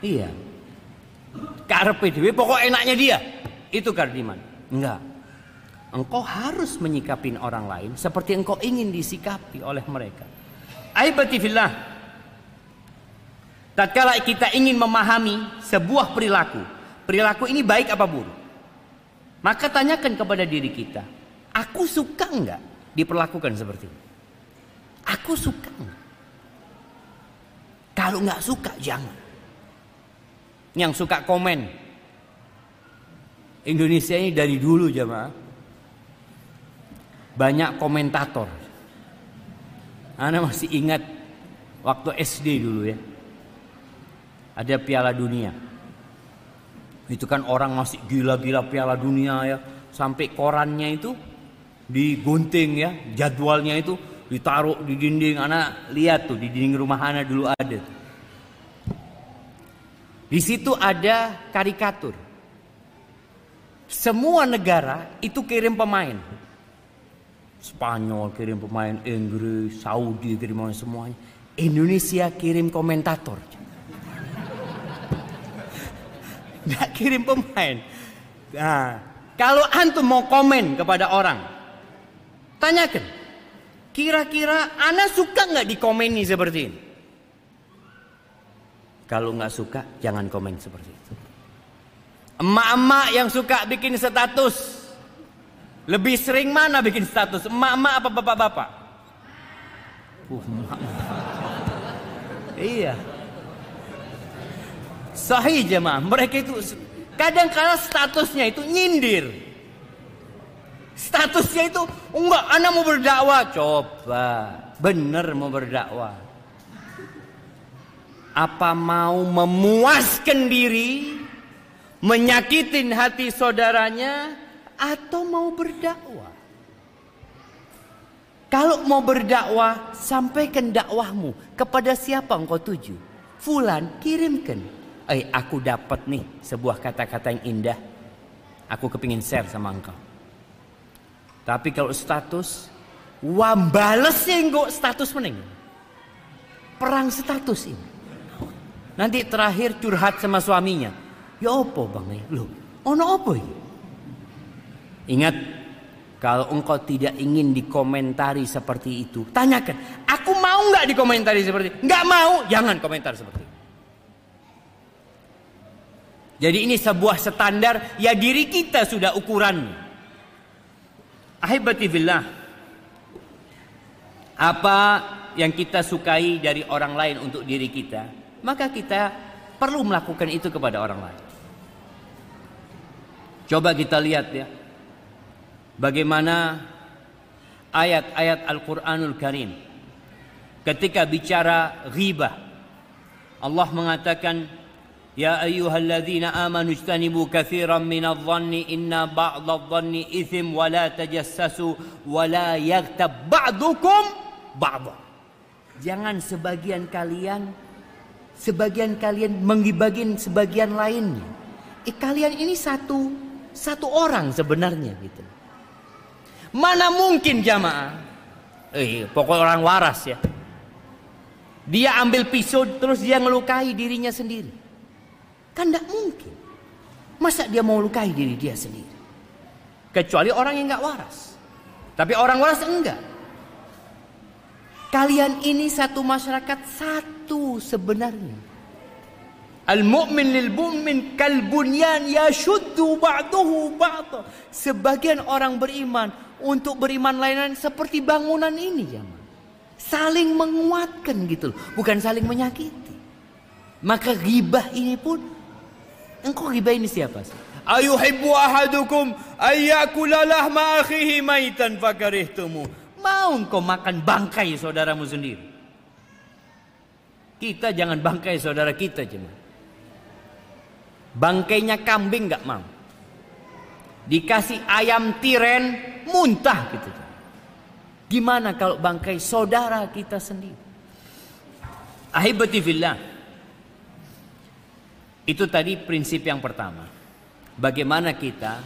Iya. Karpe pokok enaknya dia. Itu kardiman. Enggak. Engkau harus menyikapi orang lain seperti engkau ingin disikapi oleh mereka. Aibati fillah. Tatkala kita ingin memahami sebuah perilaku, perilaku ini baik apa buruk? Maka tanyakan kepada diri kita, aku suka enggak diperlakukan seperti ini? Aku suka enggak? Kalau enggak suka jangan. Yang suka komen. Indonesia ini dari dulu jamaah banyak komentator. Anda masih ingat waktu SD dulu ya. Ada Piala Dunia. Itu kan orang masih gila-gila Piala Dunia ya. Sampai korannya itu digunting ya, jadwalnya itu ditaruh di dinding. Anak lihat tuh di dinding rumah Ana dulu ada. Di situ ada karikatur. Semua negara itu kirim pemain. Spanyol kirim pemain Inggris, Saudi kirim pemain semuanya. Indonesia kirim komentator. Nggak kirim pemain. Nah, kalau antum mau komen kepada orang, tanyakan. Kira-kira anak suka nggak dikomeni seperti ini? Kalau nggak suka, jangan komen seperti itu. Emak-emak yang suka bikin status lebih sering mana bikin status? Emak-emak apa bapak-bapak? Uh, iya. Sahih jemaah. Mereka itu kadang kala statusnya itu nyindir. Statusnya itu enggak anak mau berdakwah. Coba bener mau berdakwah. Apa mau memuaskan diri, menyakitin hati saudaranya atau mau berdakwah? Kalau mau berdakwah, sampaikan dakwahmu kepada siapa engkau tuju. Fulan kirimkan eh aku dapat nih sebuah kata-kata yang indah. Aku kepingin share sama engkau. Tapi kalau status, wah bales enggak status mending. Perang status ini. Nanti terakhir curhat sama suaminya. Ya opo bang? Loh, ono opo ini? Ingat, kalau engkau tidak ingin dikomentari seperti itu, tanyakan, aku mau nggak dikomentari seperti itu? Nggak mau, jangan komentar seperti itu. Jadi ini sebuah standar ya diri kita sudah ukuran. Ahibati billah. Apa yang kita sukai dari orang lain untuk diri kita, maka kita perlu melakukan itu kepada orang lain. Coba kita lihat ya bagaimana ayat-ayat Al-Qur'anul Karim ketika bicara ghibah Allah mengatakan Ya ayyuhalladzina amanu ijtanibu katsiran minadh-dhanni inna ba'dadh-dhanni ithim wa la tajassasu wa la yaghtab ba'dukum ba'dha. Jangan sebagian kalian sebagian kalian menggibagin sebagian lainnya. Eh, kalian ini satu satu orang sebenarnya gitu. Mana mungkin jamaah? Eh pokok orang waras ya. Dia ambil pisau terus dia ngelukai dirinya sendiri. Kan tidak mungkin. Masa dia mau lukai diri dia sendiri? Kecuali orang yang nggak waras. Tapi orang waras enggak. Kalian ini satu masyarakat satu sebenarnya. Al-mu'min lil mu'min kal bunyan yashuddu ba'dahu ba'da. Sebagian orang beriman untuk beriman lain seperti bangunan ini ya. Saling menguatkan gitu loh, bukan saling menyakiti. Maka ghibah ini pun Engkau ghibah ini siapa? Ayuhibbu ahadukum ayyakula lahma maitan fakarihtumu. Mau engkau makan bangkai saudaramu sendiri? Kita jangan bangkai saudara kita cuma. Bangkainya kambing nggak mau. Dikasih ayam tiren muntah gitu. Gimana kalau bangkai saudara kita sendiri? Ahibati fillah. Itu tadi prinsip yang pertama. Bagaimana kita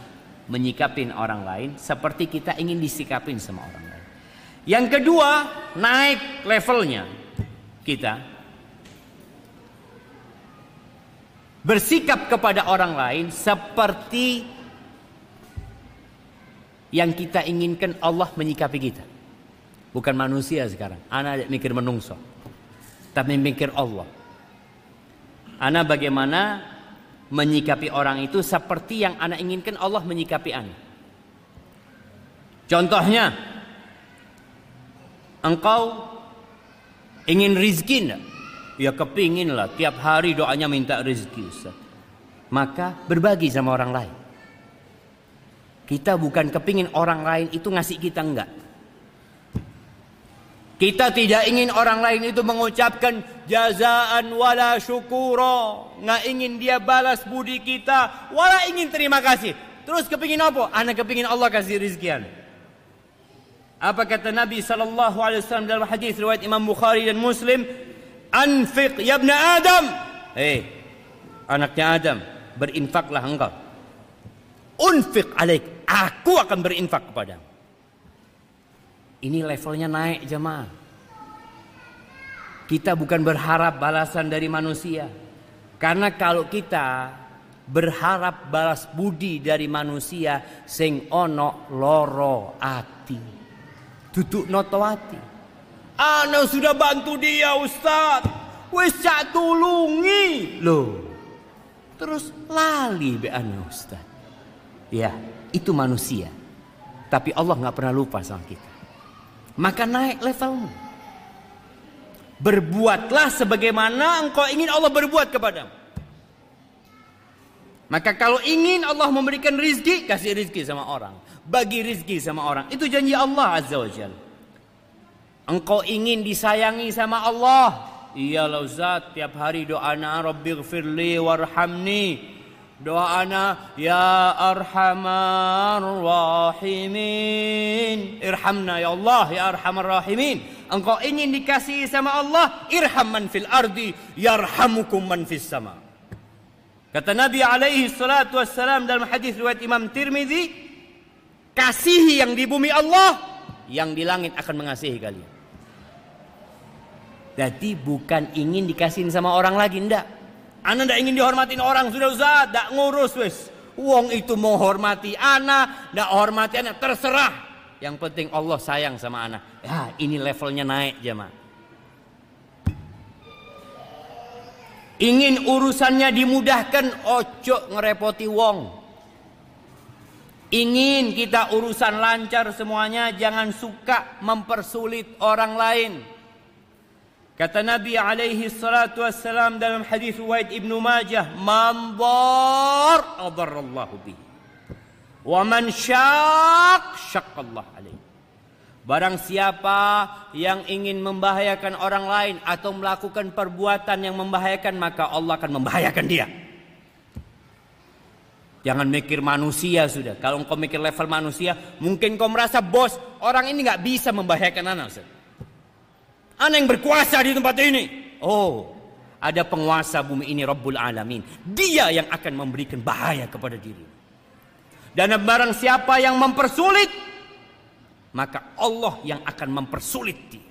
menyikapin orang lain seperti kita ingin disikapin sama orang lain. Yang kedua, naik levelnya kita bersikap kepada orang lain seperti yang kita inginkan Allah menyikapi kita. Bukan manusia sekarang. Anak mikir menungso. Tapi mikir Allah. Ana bagaimana menyikapi orang itu seperti yang anak inginkan Allah menyikapi ana. Contohnya, engkau ingin rizki enggak? Ya kepingin lah, tiap hari doanya minta rizki Ustaz. Maka berbagi sama orang lain. Kita bukan kepingin orang lain itu ngasih kita enggak. Kita tidak ingin orang lain itu mengucapkan jazaan wala syukuro. Nggak ingin dia balas budi kita. Wala ingin terima kasih. Terus kepingin apa? Anak kepingin Allah kasih rizkian. Apa kata Nabi sallallahu alaihi wasallam dalam hadis riwayat Imam Bukhari dan Muslim, "Anfiq ya ibn Adam." Hei, anaknya Adam, berinfaklah engkau. Unfiq alaik, aku akan berinfak kepadamu. Ini levelnya naik jemaah. Kita bukan berharap balasan dari manusia. Karena kalau kita berharap balas budi dari manusia sing ono loro ati duduk noto ati ana sudah bantu dia Ustaz. Wis cak tulungi. Loh terus lali be ana Ustaz. Ya itu manusia. Tapi Allah nggak pernah lupa sama kita. Maka naik levelmu. Berbuatlah sebagaimana engkau ingin Allah berbuat kepadamu. Maka kalau ingin Allah memberikan rizki, kasih rizki sama orang. Bagi rizki sama orang. Itu janji Allah Azza wa Jal. Engkau ingin disayangi sama Allah. Iyalah Ustaz, tiap hari doana Rabbi gfirli warhamni. Doana Ya Arhamar Rahimin. Irhamna ya Allah, ya Arhamar Rahimin. Engkau ingin dikasihi sama Allah, irham man fil ardi, yarhamukum man fis sama. Kata Nabi alaihi salatu wassalam dalam hadis riwayat Imam Tirmidzi, kasihi yang di bumi Allah, yang di langit akan mengasihi kalian. Jadi bukan ingin dikasihin sama orang lagi, ndak. Anda ndak ingin dihormatin orang, sudah usah, ndak ngurus wes. Wong itu mau hormati anak, ndak hormati anak, terserah. Yang penting Allah sayang sama anak. Ya, ini levelnya naik jemaah. Ingin urusannya dimudahkan, ojo ngerepoti wong. Ingin kita urusan lancar semuanya, jangan suka mempersulit orang lain. Kata Nabi alaihi salatu wassalam dalam hadis Waid ibnu Majah, "Man dar adarallahu bihi. Wa man syaq syaqqallah alaihi." Barang siapa yang ingin membahayakan orang lain atau melakukan perbuatan yang membahayakan maka Allah akan membahayakan dia. Jangan mikir manusia sudah. Kalau engkau mikir level manusia, mungkin kau merasa bos, orang ini nggak bisa membahayakan anak. Ustaz. Anak yang berkuasa di tempat ini. Oh, ada penguasa bumi ini Rabbul Alamin. Dia yang akan memberikan bahaya kepada diri. Dan barang siapa yang mempersulit maka Allah yang akan mempersulit dia.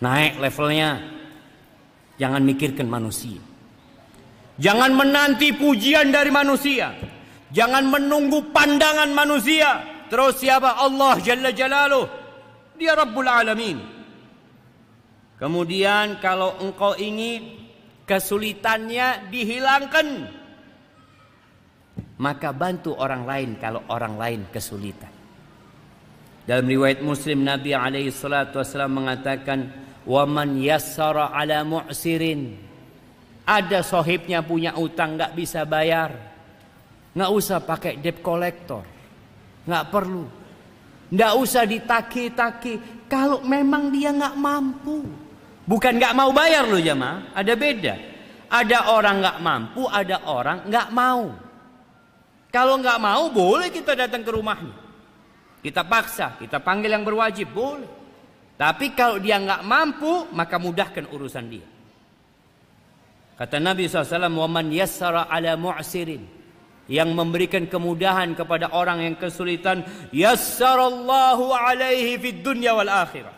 Naik levelnya. Jangan mikirkan manusia. Jangan menanti pujian dari manusia. Jangan menunggu pandangan manusia. Terus siapa? Allah Jalla Jalaluh. Dia Rabbul Alamin. Kemudian kalau engkau ingin kesulitannya dihilangkan maka bantu orang lain kalau orang lain kesulitan. Dalam riwayat Muslim Nabi alaihi salatu wasallam mengatakan, "Wa man yassara ala mu'sirin." Ada sohibnya punya utang nggak bisa bayar. Nggak usah pakai debt collector. Nggak perlu. Nggak usah ditaki-taki. Kalau memang dia nggak mampu. Bukan nggak mau bayar loh jamaah. Ada beda. Ada orang nggak mampu, ada orang nggak mau. Kalau nggak mau boleh kita datang ke rumahnya. Kita paksa, kita panggil yang berwajib boleh. Tapi kalau dia nggak mampu, maka mudahkan urusan dia. Kata Nabi SAW, "Waman yassara ala mu'sirin." Yang memberikan kemudahan kepada orang yang kesulitan, yassarallahu alaihi fid dunya wal akhirah.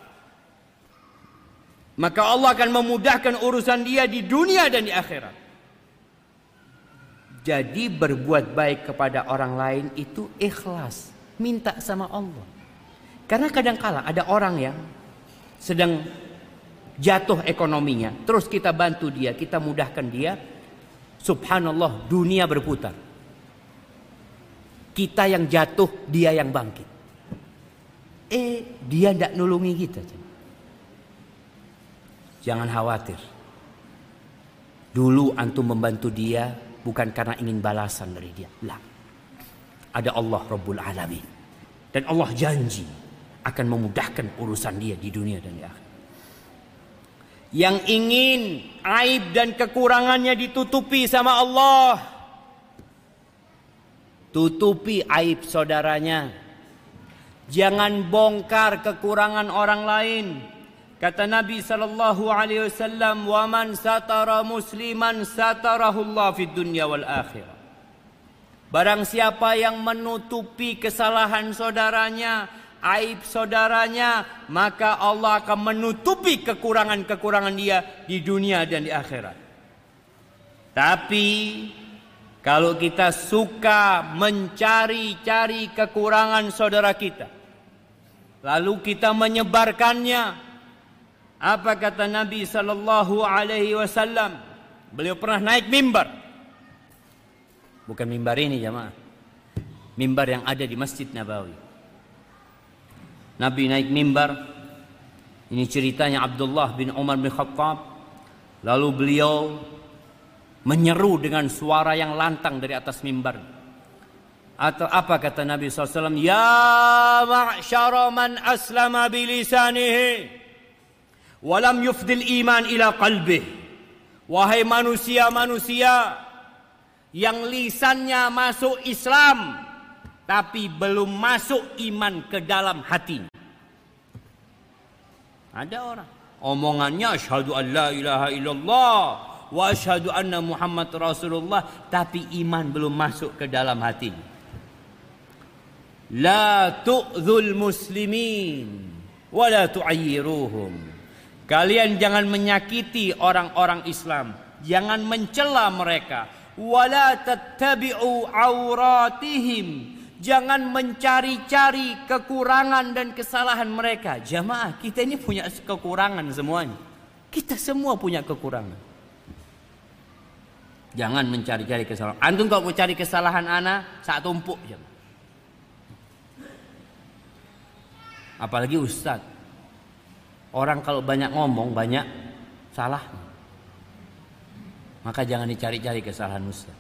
Maka Allah akan memudahkan urusan dia di dunia dan di akhirat. Jadi berbuat baik kepada orang lain itu ikhlas, minta sama Allah. Karena kadang kala ada orang yang sedang jatuh ekonominya, terus kita bantu dia, kita mudahkan dia. Subhanallah, dunia berputar. Kita yang jatuh, dia yang bangkit. Eh, dia tidak nulungi kita. Jangan khawatir. Dulu antum membantu dia, bukan karena ingin balasan dari dia. Lah. Ada Allah Rabbul Alamin. Dan Allah janji akan memudahkan urusan dia di dunia dan di akhirat. Yang ingin aib dan kekurangannya ditutupi sama Allah. Tutupi aib saudaranya. Jangan bongkar kekurangan orang lain. Kata Nabi sallallahu alaihi wasallam, "Wa man satara musliman satarahullah fid dunya wal akhirah." Barang siapa yang menutupi kesalahan saudaranya, aib saudaranya, maka Allah akan menutupi kekurangan-kekurangan dia di dunia dan di akhirat. Tapi kalau kita suka mencari-cari kekurangan saudara kita, lalu kita menyebarkannya, apa kata Nabi sallallahu alaihi wasallam? Beliau pernah naik mimbar. Bukan mimbar ini jemaah. Mimbar yang ada di Masjid Nabawi. Nabi naik mimbar. Ini ceritanya Abdullah bin Umar bin Khattab. Lalu beliau menyeru dengan suara yang lantang dari atas mimbar. Atau apa kata Nabi SAW? Ya ma'syara man aslama bilisanihi. Walam yufdil iman ila qalbih. Wahai manusia-manusia yang lisannya masuk Islam tapi belum masuk iman ke dalam hati. Ada orang omongannya asyhadu an la ilaha illallah wa asyhadu anna Muhammad Rasulullah tapi iman belum masuk ke dalam hati. La tu'dzul muslimin wa la tu'ayyiruhum. Kalian jangan menyakiti orang-orang Islam, jangan mencela mereka. Wala tattabi'u auratihim. Jangan mencari-cari kekurangan dan kesalahan mereka. Jamaah, kita ini punya kekurangan semuanya. Kita semua punya kekurangan. Jangan mencari-cari kesalahan. Antum kalau mau cari kesalahan ana, saat tumpuk jam. Apalagi ustaz. Orang kalau banyak ngomong, banyak salah. Maka jangan dicari-cari kesalahan ustaz.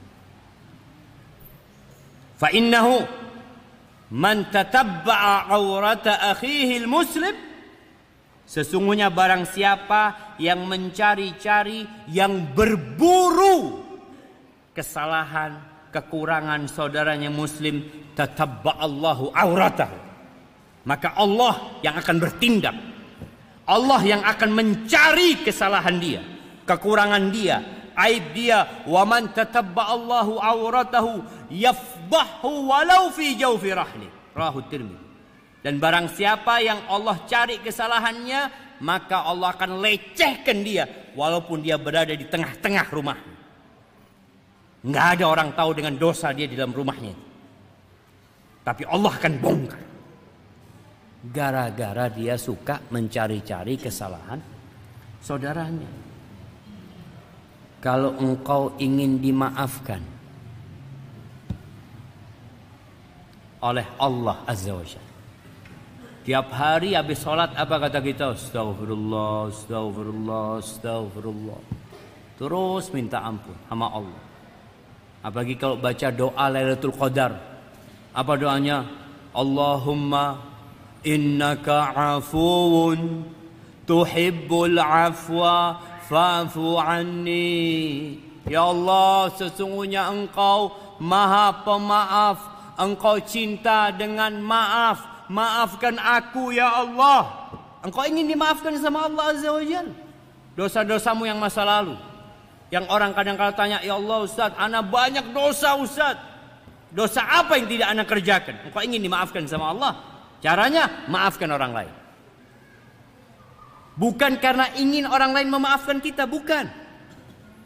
Fa innahu man tatabba'a aurata akhihi muslim Sesungguhnya barang siapa yang mencari-cari, yang berburu kesalahan, kekurangan saudaranya muslim, tatabba Allahu auratahu. Maka Allah yang akan bertindak. Allah yang akan mencari kesalahan dia, kekurangan dia, aib dia. Wa man tatabba Allahu auratahu yafdahu walau fi jawfi rahli. Rahu Tirmidzi. Dan barang siapa yang Allah cari kesalahannya, maka Allah akan lecehkan dia walaupun dia berada di tengah-tengah rumahnya. Nggak ada orang tahu dengan dosa dia di dalam rumahnya. Tapi Allah akan bongkar. Gara-gara dia suka mencari-cari kesalahan saudaranya. Kalau engkau ingin dimaafkan oleh Allah Azza wa Jalla. Tiap hari habis sholat apa kata kita? Astagfirullah, astagfirullah, astagfirullah. Terus minta ampun sama Allah. Apalagi kalau baca doa Lailatul Qadar. Apa doanya? Allahumma innaka afuun tuhibbul afwa fa'fu anni. Ya Allah, sesungguhnya Engkau Maha Pemaaf. Engkau cinta dengan maaf. Maafkan aku ya Allah. Engkau ingin dimaafkan sama Allah Azza wa Jalla. Dosa-dosamu yang masa lalu. Yang orang kadang-kadang tanya, ya Allah Ustaz, anak banyak dosa Ustaz. Dosa apa yang tidak anak kerjakan? Engkau ingin dimaafkan sama Allah. Caranya, maafkan orang lain. Bukan karena ingin orang lain memaafkan kita, bukan.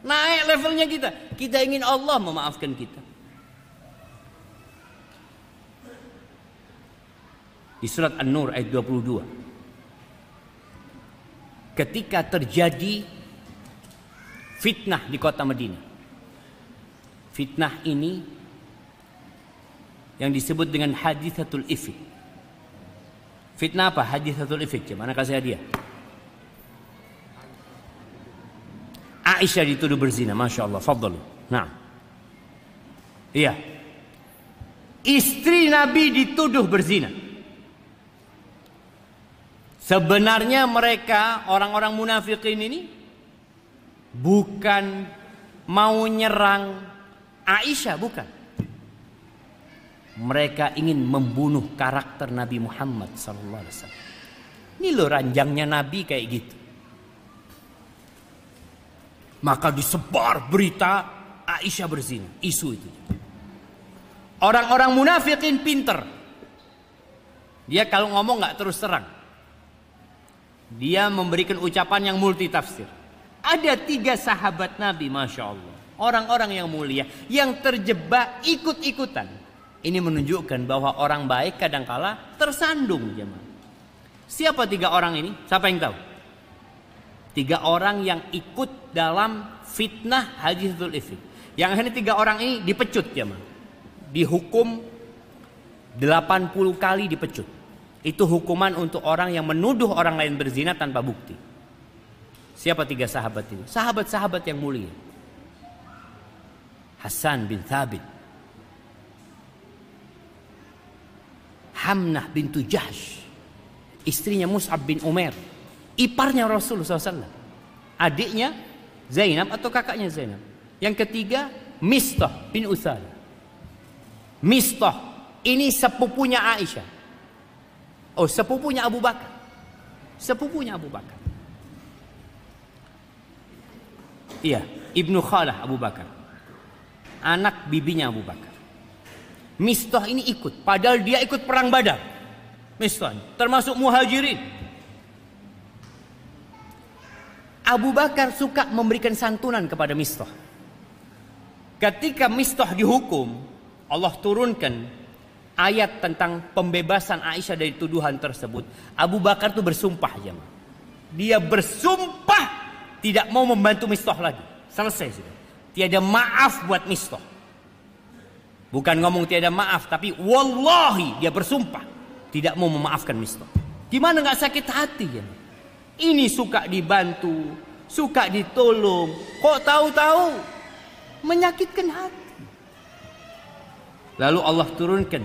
Naik levelnya kita. Kita ingin Allah memaafkan kita. Di surat An-Nur ayat 22. Ketika terjadi fitnah di kota Madinah. Fitnah ini yang disebut dengan hadithatul ifk. Fitnah apa? Hadithatul ifk. Mana kasih hadiah? Aisyah dituduh berzina, masya Allah. Fadlu. Nah, iya. Istri Nabi dituduh berzina. Sebenarnya mereka orang-orang munafikin ini bukan mau nyerang Aisyah, bukan. Mereka ingin membunuh karakter Nabi Muhammad sallallahu alaihi wasallam. Ini loh ranjangnya Nabi kayak gitu. Maka disebar berita Aisyah berzina, isu itu. Orang-orang munafikin pinter. Dia kalau ngomong nggak terus terang. Dia memberikan ucapan yang multi tafsir. Ada tiga sahabat Nabi, masya Allah. Orang-orang yang mulia yang terjebak ikut-ikutan. Ini menunjukkan bahwa orang baik kadangkala tersandung jemaah. Siapa tiga orang ini? Siapa yang tahu? Tiga orang yang ikut dalam fitnah Haji Dhul Ifri. Yang ini tiga orang ini dipecut jemaah. Dihukum 80 kali dipecut. Itu hukuman untuk orang yang menuduh orang lain berzina tanpa bukti. Siapa tiga sahabat ini? Sahabat-sahabat yang mulia. Hasan bin Thabit. Hamnah bintu Jahsh. Istrinya Mus'ab bin Umar. Iparnya Rasulullah SAW. Adiknya Zainab atau kakaknya Zainab. Yang ketiga Mistah bin Uthal. Mistah ini sepupunya Aisyah. Oh sepupunya Abu Bakar. Sepupunya Abu Bakar. Iya, Ibnu Khalah Abu Bakar. Anak bibinya Abu Bakar. Mistah ini ikut, padahal dia ikut perang Badar. Mistah termasuk muhajirin. Abu Bakar suka memberikan santunan kepada Mistah. Ketika Mistah dihukum, Allah turunkan ayat tentang pembebasan Aisyah dari tuduhan tersebut. Abu Bakar itu bersumpah jemaah. Dia bersumpah tidak mau membantu Mistah lagi. Selesai sudah. Tiada maaf buat Mistah. Bukan ngomong tiada maaf, tapi wallahi dia bersumpah tidak mau memaafkan Mistah. Gimana nggak sakit hati ya? Ini suka dibantu, suka ditolong, kok tahu-tahu menyakitkan hati. Lalu Allah turunkan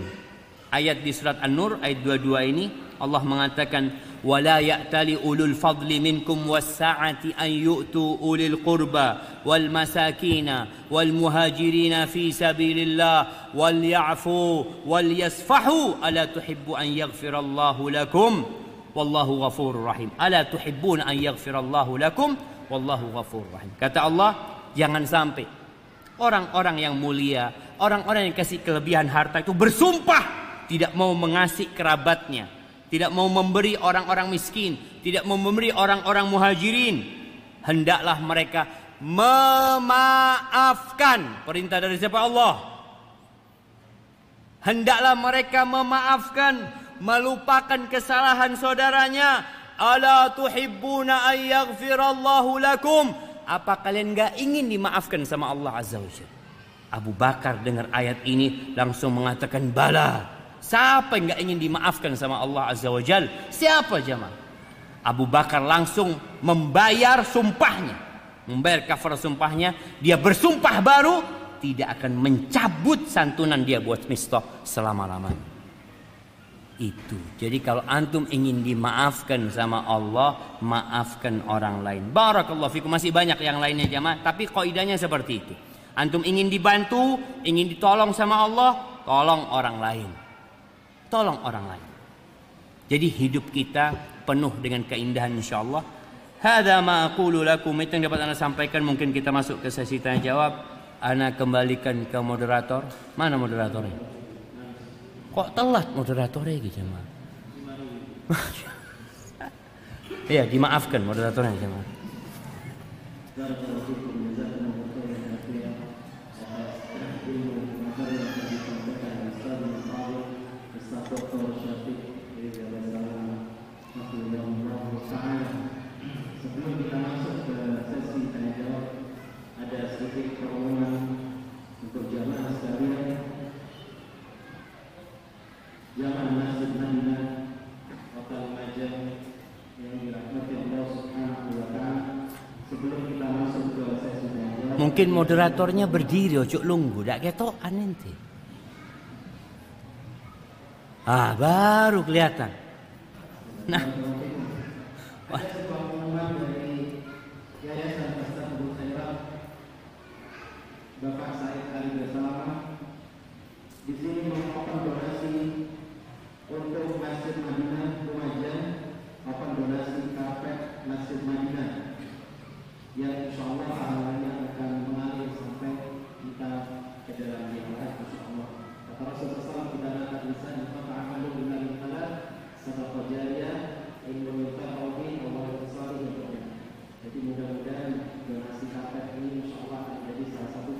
ayat di surat An-Nur ayat 22 ini Allah mengatakan ولا يأتل أولو الفضل منكم والسعة أن يؤتوا أولي القربى والمساكين والمهاجرين في سبيل الله وليعفوا وليصفحوا ألا تحب أن يغفر الله لكم والله غفور رحيم ألا تحبون أن يغفر الله لكم والله غفور رحيم kata Allah jangan sampai orang-orang yang mulia orang-orang yang kasih kelebihan harta itu bersumpah tidak mau mengasihi kerabatnya tidak mau memberi orang-orang miskin, tidak mau memberi orang-orang muhajirin. Hendaklah mereka memaafkan perintah dari siapa Allah. Hendaklah mereka memaafkan, melupakan kesalahan saudaranya. Ala tuhibbuna an lakum. Apa kalian gak ingin dimaafkan sama Allah Azza wa Abu Bakar dengar ayat ini langsung mengatakan bala. Siapa yang nggak ingin dimaafkan sama Allah Azza wa Jal? Siapa jemaah? Abu Bakar langsung membayar sumpahnya. Membayar kafar sumpahnya. Dia bersumpah baru tidak akan mencabut santunan dia buat Mistah selama-lamanya. Itu. Jadi kalau antum ingin dimaafkan sama Allah, maafkan orang lain. Barakallahu fikum. Masih banyak yang lainnya jamaah, tapi kaidahnya seperti itu. Antum ingin dibantu, ingin ditolong sama Allah, tolong orang lain tolong orang lain. Jadi hidup kita penuh dengan keindahan insyaallah. Hada ma aqulu lakum itu yang dapat anda sampaikan mungkin kita masuk ke sesi tanya jawab. Ana kembalikan ke moderator. Mana moderatornya? Kok telat moderatornya gitu jemaah? Iya dimaafkan moderatornya jemaah. Mungkin moderatornya berdiri ojo lunggu, dak ketokan nanti. Ah, baru kelihatan. Nah. Wah. Bapak Said Ali Bersama di sini merupakan donasi untuk Masjid Madinah Lumajang open donasi karpet Masjid Madinah yang insya Allah pahalanya akan mengalir sampai kita ke dalam yang lain insya Allah kata Rasulullah SAW kita akan bisa yang amalu dengan halal sadaqah jariyah ilmu yutaqawbi Allah salih jadi mudah-mudahan donasi karpet ini insya Allah akan menjadi salah satu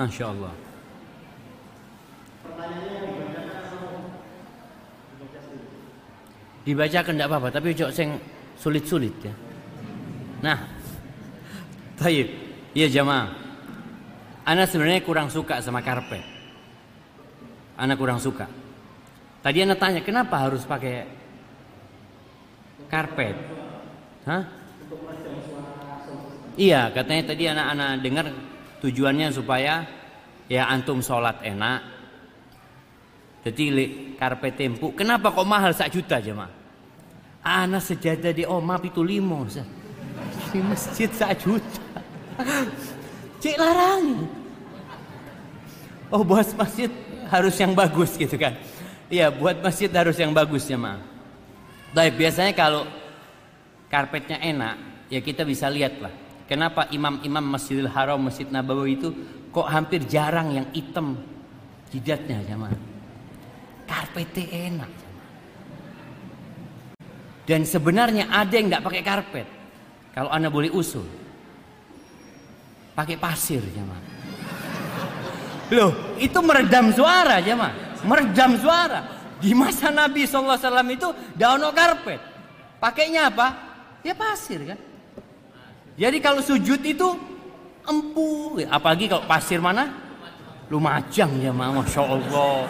Masya Allah. Dibacakan tidak apa-apa, tapi cok sing sulit-sulit ya. Nah, baik, ya jamaah. Anak sebenarnya kurang suka sama karpet. Anak kurang suka. Tadi anak tanya, kenapa harus pakai karpet? Hah? Iya, katanya tadi anak-anak dengar tujuannya supaya ya antum sholat enak. Jadi karpet tempu, kenapa kok mahal sak juta aja mah? Anak sejadah di oma itu limo, di masjid sak juta. Cik larang. Oh buat masjid harus yang bagus gitu kan? Iya buat masjid harus yang bagus ya mah. Tapi biasanya kalau karpetnya enak, ya kita bisa lihat lah. Kenapa imam-imam Masjidil Haram, Masjid Nabawi itu kok hampir jarang yang hitam jidatnya jamaah. Karpetnya enak. Dan sebenarnya ada yang nggak pakai karpet. Kalau anda boleh usul, pakai pasir jamaah. Loh, itu meredam suara jamaah, meredam suara. Di masa Nabi SAW itu daun karpet. Pakainya apa? Ya pasir kan. Jadi kalau sujud itu empu, apalagi kalau pasir mana? Lumajang ya mama, masya Allah.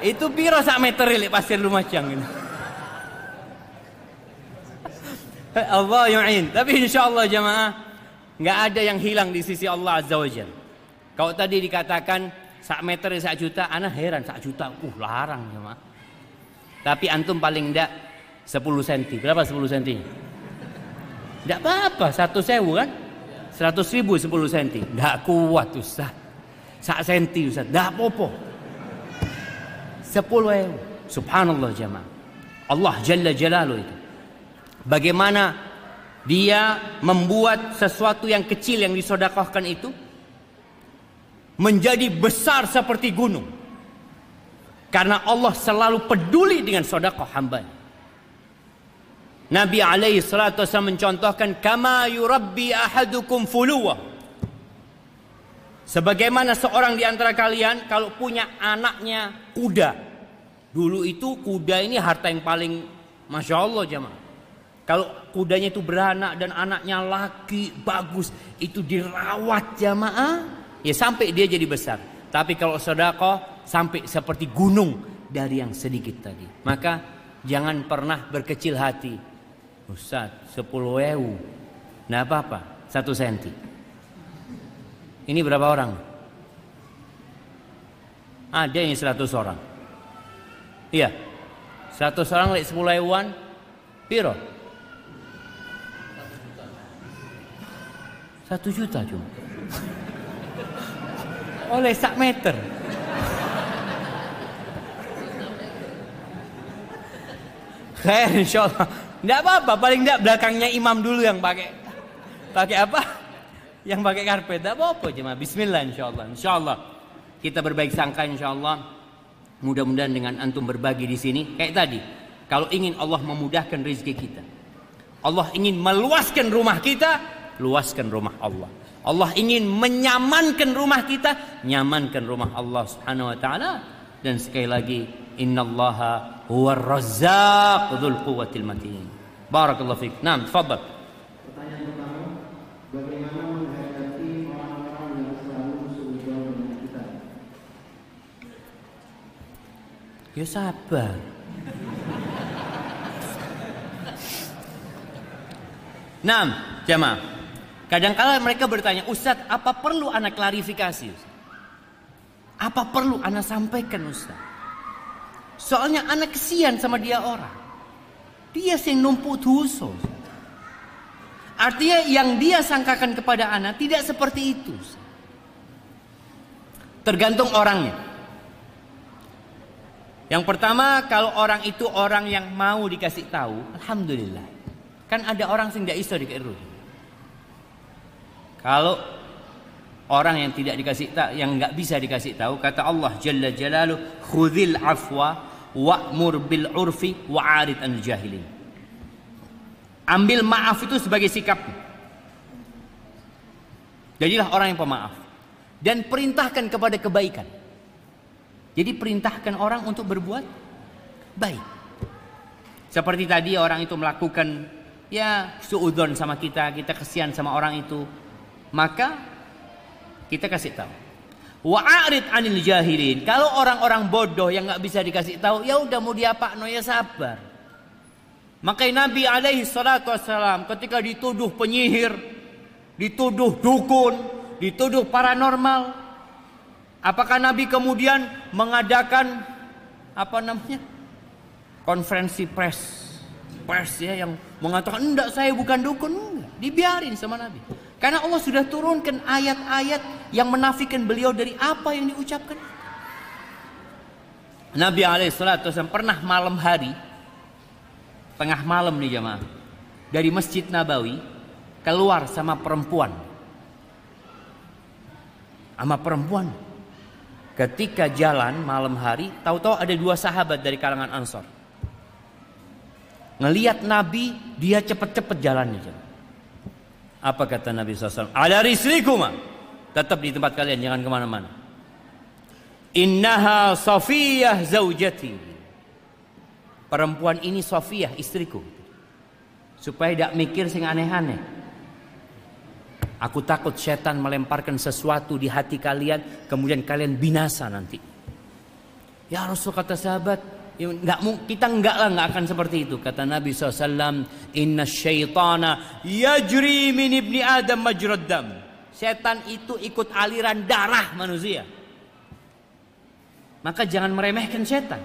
Itu piro sak meter ini pasir Lumajang ini. Allah yu'in. Tapi insya Allah jamaah nggak ada yang hilang di sisi Allah Azza wa Jalla. Kalau tadi dikatakan sak meter sak juta, anak heran sak juta, uh larang jamaah. Tapi antum paling enggak 10 cm. Berapa 10 cm? Tidak apa-apa, satu sewu kan? Seratus ribu sepuluh senti. Tidak kuat Ustaz. Sak senti Ustaz. Tidak apa-apa. Sepuluh ewu. Subhanallah jemaah. Allah Jalla Jalalu itu. Bagaimana dia membuat sesuatu yang kecil yang disodakohkan itu menjadi besar seperti gunung. Karena Allah selalu peduli dengan sodakoh hambanya. Nabi alaihi salatu wasallam mencontohkan kama yurabbi ahadukum fuluwa. Sebagaimana seorang di antara kalian kalau punya anaknya kuda. Dulu itu kuda ini harta yang paling Masya Allah jemaah. Kalau kudanya itu beranak dan anaknya laki bagus. Itu dirawat jamaah. Ya sampai dia jadi besar. Tapi kalau sodako sampai seperti gunung dari yang sedikit tadi. Maka jangan pernah berkecil hati Ustaz, 10 ewu. Nah apa-apa, satu senti. Ini berapa orang? Ada yang 100 orang. Iya. 100 orang lek 10 ewuan, piro? Satu juta cuma. Oleh sak meter. Khair insyaallah. Tidak apa-apa, paling tidak belakangnya imam dulu yang pakai pakai apa? Yang pakai karpet. Tidak apa-apa cuma Bismillah insya Allah. Insya Allah kita berbaik sangka insya Allah. Mudah-mudahan dengan antum berbagi di sini kayak tadi. Kalau ingin Allah memudahkan rezeki kita, Allah ingin meluaskan rumah kita, luaskan rumah Allah. Allah ingin menyamankan rumah kita, nyamankan rumah Allah Subhanahu wa taala. Dan sekali lagi, innallaha huwa razzaq dzul quwwatil matin. Barakallahu fik. Naam, tafadhal. Ya sabar. Naam, jamaah. Kadang-kala mereka bertanya, Ustadz, apa perlu anak klarifikasi? Apa perlu anak sampaikan Ustadz? Soalnya anak kesian sama dia orang. Dia yang numpuk dosa. Artinya yang dia sangkakan kepada anak tidak seperti itu. Tergantung orangnya. Yang pertama kalau orang itu orang yang mau dikasih tahu, alhamdulillah. Kan ada orang yang tidak iso dikasih Kalau orang yang tidak dikasih tahu, yang nggak bisa dikasih tahu, kata Allah Jalla Jalalu, khudil afwa wa'mur bil urfi wa'arid an jahilin. Ambil maaf itu sebagai sikap. Jadilah orang yang pemaaf. dan perintahkan kepada kebaikan. Jadi perintahkan orang untuk berbuat baik. Seperti tadi orang itu melakukan ya suudon sama kita, kita kesian sama orang itu, maka kita kasih tahu. Wa'arid anil jahilin. Kalau orang-orang bodoh yang nggak bisa dikasih tahu, ya udah mau diapa no ya sabar. Makanya Nabi alaihi salatu wassalam ketika dituduh penyihir, dituduh dukun, dituduh paranormal, apakah Nabi kemudian mengadakan apa namanya? konferensi pers pers ya yang mengatakan enggak saya bukan dukun enggak dibiarin sama Nabi karena Allah sudah turunkan ayat-ayat yang menafikan beliau dari apa yang diucapkan. Nabi alaihissalam pernah malam hari tengah malam nih jamaah dari masjid Nabawi keluar sama perempuan. Sama perempuan. Ketika jalan malam hari tahu-tahu ada dua sahabat dari kalangan Ansor. Ngeliat Nabi, dia cepet-cepet jalannya. Apa kata Nabi SAW? Ada risrikuma. Tetap di tempat kalian, jangan ke mana-mana. Innaha Safiyah zaujati. Perempuan ini Safiyah, istriku. Supaya tidak mikir sing aneh-aneh. Aku takut setan melemparkan sesuatu di hati kalian, kemudian kalian binasa nanti. Ya Rasul kata sahabat, Ya, kita enggak lah enggak akan seperti itu. Kata Nabi SAW inna syaitana yajri min ibni adam majrad dam. Setan itu ikut aliran darah manusia. Maka jangan meremehkan setan.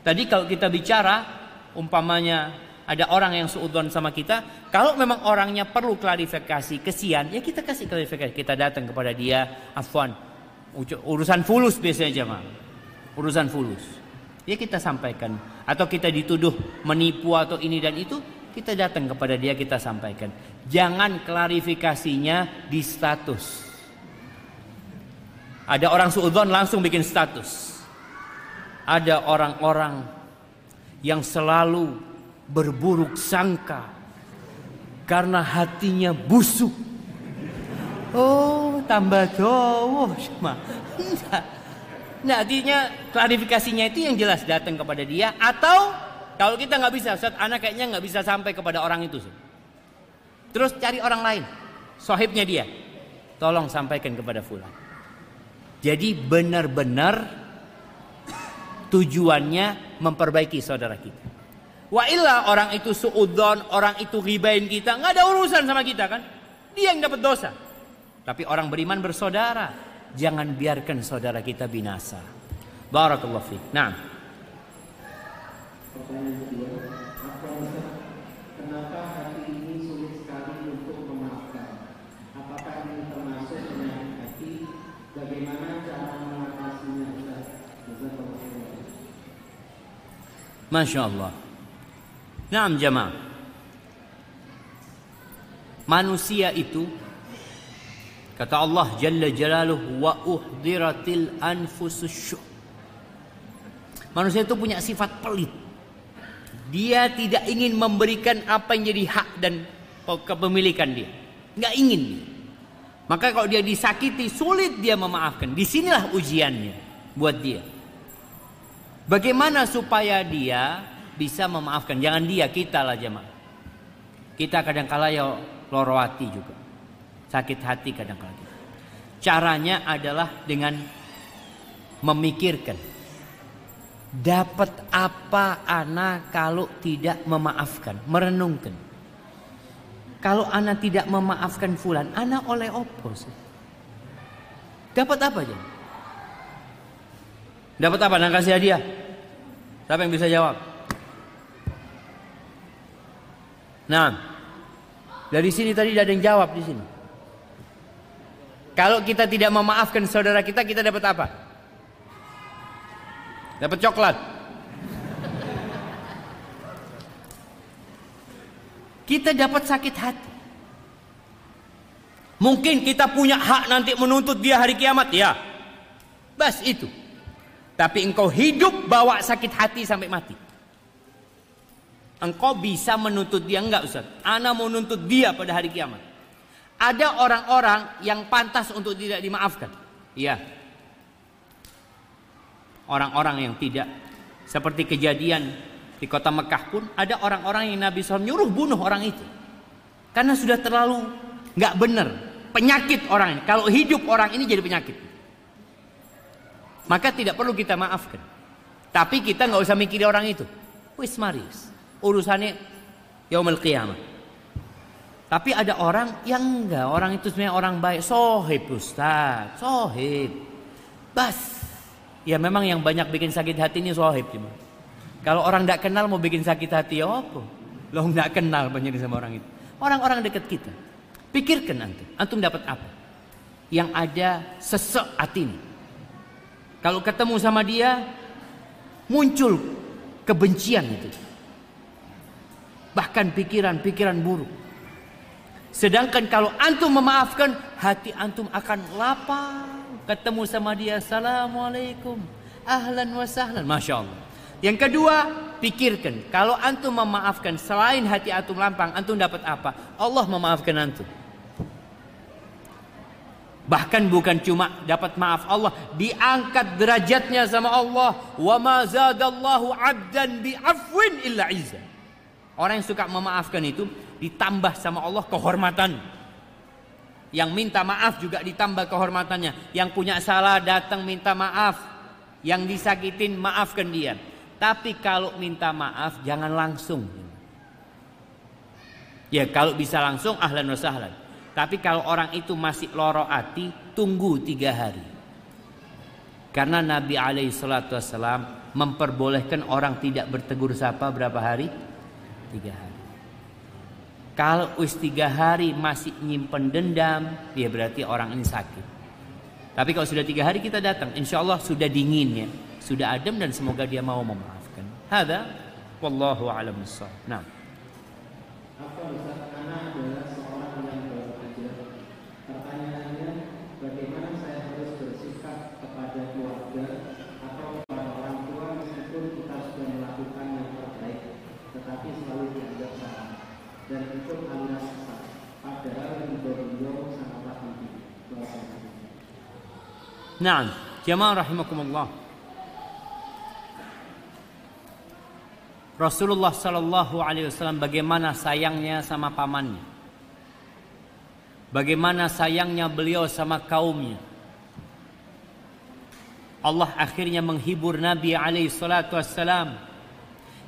Tadi kalau kita bicara umpamanya ada orang yang seudon sama kita kalau memang orangnya perlu klarifikasi kesian ya kita kasih klarifikasi. Kita datang kepada dia afwan urusan fulus biasanya jemaah. Urusan fulus ya kita sampaikan. Atau kita dituduh menipu atau ini dan itu kita datang kepada dia kita sampaikan. Jangan klarifikasinya di status. Ada orang suudon langsung bikin status. Ada orang-orang yang selalu berburuk sangka karena hatinya busuk. Oh tambah dowo Nah, artinya klarifikasinya itu yang jelas datang kepada dia atau kalau kita nggak bisa, Ustaz, anak kayaknya nggak bisa sampai kepada orang itu. Terus cari orang lain, sohibnya dia. Tolong sampaikan kepada fulan. Jadi benar-benar tujuannya memperbaiki saudara kita. Wa illa orang itu suudon, orang itu ribain kita, nggak ada urusan sama kita kan? Dia yang dapat dosa. Tapi orang beriman bersaudara. Jangan biarkan saudara kita binasa. Barakallahu fiik. Kenapa hati ini sulit sekali untuk memaafkan? Apakah ini termasuk penyakit hati? Bagaimana cara mengatasinya? Masya Allah. Nah, jamaah. Manusia itu Kata Allah Jalla Jalaluh wa uhdiratil anfusus Manusia itu punya sifat pelit. Dia tidak ingin memberikan apa yang jadi hak dan kepemilikan dia. Nggak ingin. Maka kalau dia disakiti sulit dia memaafkan. Di sinilah ujiannya buat dia. Bagaimana supaya dia bisa memaafkan? Jangan dia, kita lah jemaah. Kita kadang kala ya lorowati juga sakit hati kadang-kadang. Caranya adalah dengan memikirkan dapat apa anak kalau tidak memaafkan, merenungkan. Kalau anak tidak memaafkan fulan, anak oleh opos. Dapat apa aja? Dapat apa? Anak kasih hadiah. Siapa yang bisa jawab? Nah, dari sini tadi ada yang jawab di sini. Kalau kita tidak memaafkan saudara kita, kita dapat apa? Dapat coklat. Kita dapat sakit hati. Mungkin kita punya hak nanti menuntut dia hari kiamat, ya. Bas itu. Tapi engkau hidup bawa sakit hati sampai mati. Engkau bisa menuntut dia enggak Ustaz? Ana mau nuntut dia pada hari kiamat. Ada orang-orang yang pantas untuk tidak dimaafkan. Iya. Orang-orang yang tidak. Seperti kejadian di kota Mekah pun ada orang-orang yang Nabi SAW nyuruh bunuh orang itu. Karena sudah terlalu nggak benar. Penyakit orang ini. Kalau hidup orang ini jadi penyakit. Maka tidak perlu kita maafkan. Tapi kita nggak usah mikirin orang itu. Wis maris. Urusannya yaumul qiyamah. Tapi ada orang yang enggak, orang itu sebenarnya orang baik, sohib Ustaz, sohib. Bas. Ya memang yang banyak bikin sakit hati ini sohib cuma. Kalau orang tidak kenal mau bikin sakit hati ya apa? Lo nggak kenal banyak sama orang itu. Orang-orang dekat kita. Pikirkan antum, antum dapat apa? Yang ada sesek hati ini. Kalau ketemu sama dia muncul kebencian itu. Bahkan pikiran-pikiran buruk. Sedangkan kalau antum memaafkan, hati antum akan lapang. Ketemu sama dia, Assalamualaikum. Ahlan wa sahlan. Masya Allah. Yang kedua, pikirkan. Kalau antum memaafkan selain hati antum lapang, antum dapat apa? Allah memaafkan antum. Bahkan bukan cuma dapat maaf Allah, diangkat derajatnya sama Allah. Wa ma zadallahu 'abdan bi afwin illa izza. Orang yang suka memaafkan itu ditambah sama Allah kehormatan. Yang minta maaf juga ditambah kehormatannya. Yang punya salah datang minta maaf. Yang disakitin maafkan dia. Tapi kalau minta maaf jangan langsung. Ya kalau bisa langsung ahlan wa sahlan. Tapi kalau orang itu masih loro hati, tunggu tiga hari. Karena Nabi alaihi memperbolehkan orang tidak bertegur sapa berapa hari? Tiga hari. Kalau us tiga hari masih nyimpen dendam, ya berarti orang ini sakit. Tapi kalau sudah tiga hari kita datang, insya Allah sudah dingin ya, sudah adem dan semoga dia mau memaafkan. Hada, wallahu a'lam Nah. Apa bisa anak adalah seorang yang baru ajar? Pertanyaannya, bagaimana saya harus bersikap kepada keluarga atau kepada orang tua meskipun kita sudah melakukan yang terbaik, tetapi selalu dianggap salah dan itu alias sesat. Padahal ridho beliau sangatlah tinggi. Barakallahu. Naam, jamaah rahimakumullah. Rasulullah sallallahu alaihi wasallam bagaimana sayangnya sama pamannya. Bagaimana sayangnya beliau sama kaumnya. Allah akhirnya menghibur Nabi alaihi salatu wassalam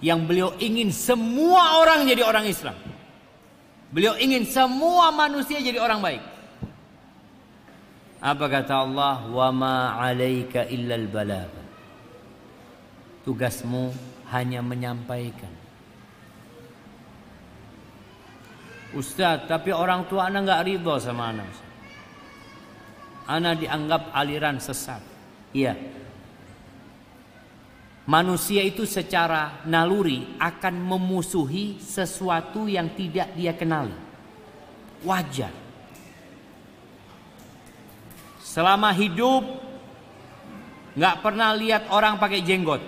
yang beliau ingin semua orang jadi orang Islam. Beliau ingin semua manusia jadi orang baik. Apa kata Allah? Wa ma 'alaika illal balagh. Tugasmu hanya menyampaikan. Ustaz, tapi orang tua anak nggak ridho sama anak. Anak dianggap aliran sesat. Iya. Manusia itu secara naluri akan memusuhi sesuatu yang tidak dia kenali. Wajar. Selama hidup nggak pernah lihat orang pakai jenggot.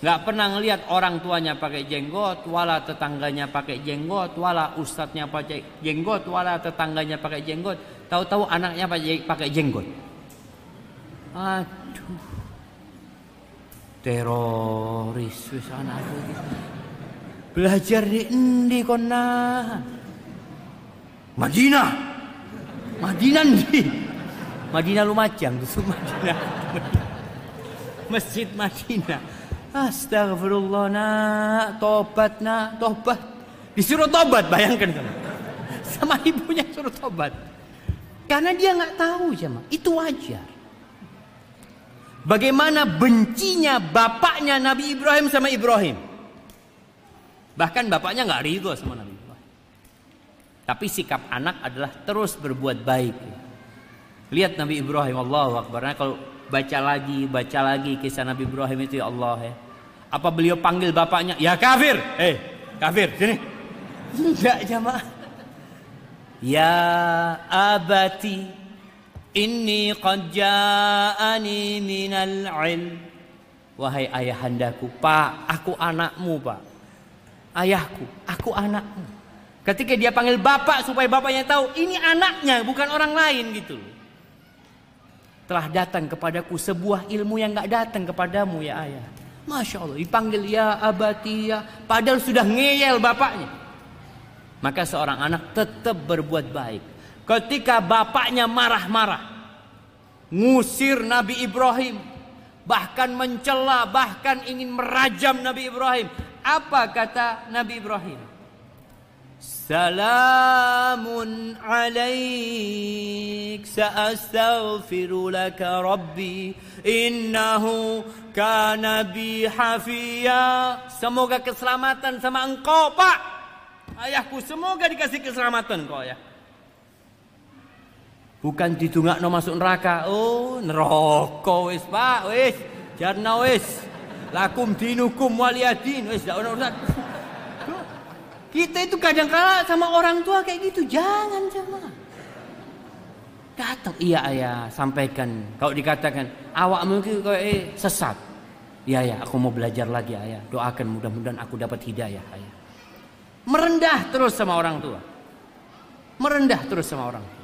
Nggak pernah ngelihat orang tuanya pakai jenggot, wala tetangganya pakai jenggot, wala ustadznya pakai jenggot, wala tetangganya pakai jenggot. Tahu-tahu anaknya pakai jenggot. Aduh. Teroris wis. Belajar di endi kon Madinah. Madinah ndi? Madinah Lumajang, itu Madinah. Masjid Madinah. Astagfirullah nak, tobat nak, tobat. Disuruh tobat, bayangkan sama. Ibunya suruh tobat. Karena dia nggak tahu jemaah, itu wajar. Bagaimana bencinya bapaknya Nabi Ibrahim sama Ibrahim. Bahkan bapaknya nggak ridho sama. Tapi sikap anak adalah terus berbuat baik. Lihat Nabi Ibrahim, Allah Akbar. Nah, kalau baca lagi, baca lagi kisah Nabi Ibrahim itu ya Allah ya. Apa beliau panggil bapaknya? Ya kafir. Eh, kafir, sini. Enggak jamaah. Ya abati inni qad ja'ani minal ilm. Wahai ayahandaku, Pak, aku anakmu, Pak. Ayahku, aku anakmu. Ketika dia panggil bapak supaya bapaknya tahu ini anaknya bukan orang lain gitu Telah datang kepadaku sebuah ilmu yang nggak datang kepadamu ya ayah. Masya Allah dipanggil ya abati ya. Padahal sudah ngeyel bapaknya. Maka seorang anak tetap berbuat baik. Ketika bapaknya marah-marah. Ngusir Nabi Ibrahim. Bahkan mencela, bahkan ingin merajam Nabi Ibrahim. Apa kata Nabi Ibrahim? سلام عليك سأستغفر لك ربي إنه كان بي حفيا Semoga keselamatan sama engkau pak Ayahku semoga dikasih keselamatan kau ya Bukan no masuk neraka Oh neraka wis pak wis Jarna wis Lakum dinukum waliyadin Wis dak urusan kita itu kadang kala sama orang tua kayak gitu. Jangan sama. Datang, iya ayah, sampaikan. Kalau dikatakan, awak mungkin kayak eh, sesat. Iya ya, aku mau belajar lagi ayah. Doakan mudah-mudahan aku dapat hidayah ayah. Merendah terus sama orang tua. Merendah terus sama orang tua.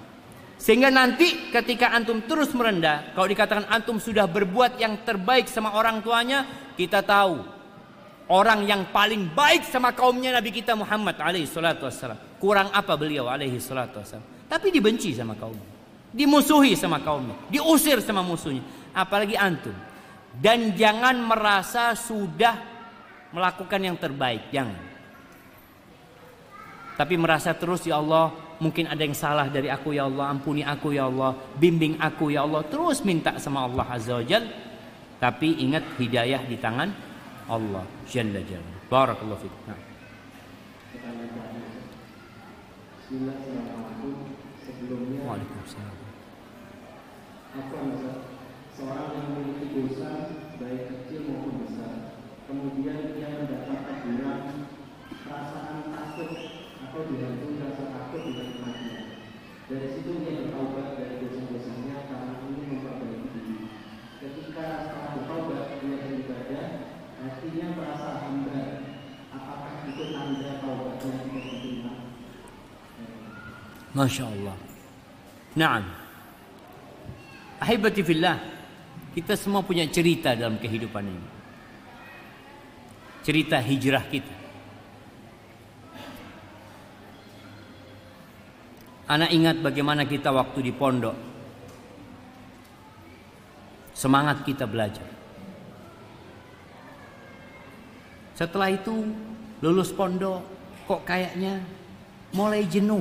Sehingga nanti ketika antum terus merendah, kalau dikatakan antum sudah berbuat yang terbaik sama orang tuanya, kita tahu orang yang paling baik sama kaumnya Nabi kita Muhammad alaihi salatu wassalam. Kurang apa beliau alaihi salatu wassalam? Tapi dibenci sama kaum. Dimusuhi sama kaumnya, diusir sama musuhnya, apalagi antum. Dan jangan merasa sudah melakukan yang terbaik, jangan. Tapi merasa terus ya Allah, mungkin ada yang salah dari aku ya Allah, ampuni aku ya Allah, bimbing aku ya Allah, terus minta sama Allah Azza wa Tapi ingat hidayah di tangan Allah Jalla Jalla. Barakallahu fiik. Nah. Bismillahirrahmanirrahim. Sebelumnya Waalaikumsalam. Apa seorang yang memiliki dosa baik kecil maupun besar, kemudian dia mendapat teguran perasaan takut atau dihantui rasa takut dengan kematian. Dari situ dia bertaubat dari dosa-dosanya karena ingin memperbaiki diri. Ketika setelah bertaubat dia beribadah, Artinya merasa hamba Apakah itu tanda taubatnya tidak diterima Masya Allah Naam Ahibati fillah Kita semua punya cerita dalam kehidupan ini. Cerita hijrah kita. Anak ingat bagaimana kita waktu di pondok. Semangat kita belajar. Setelah itu lulus pondok kok kayaknya mulai jenuh.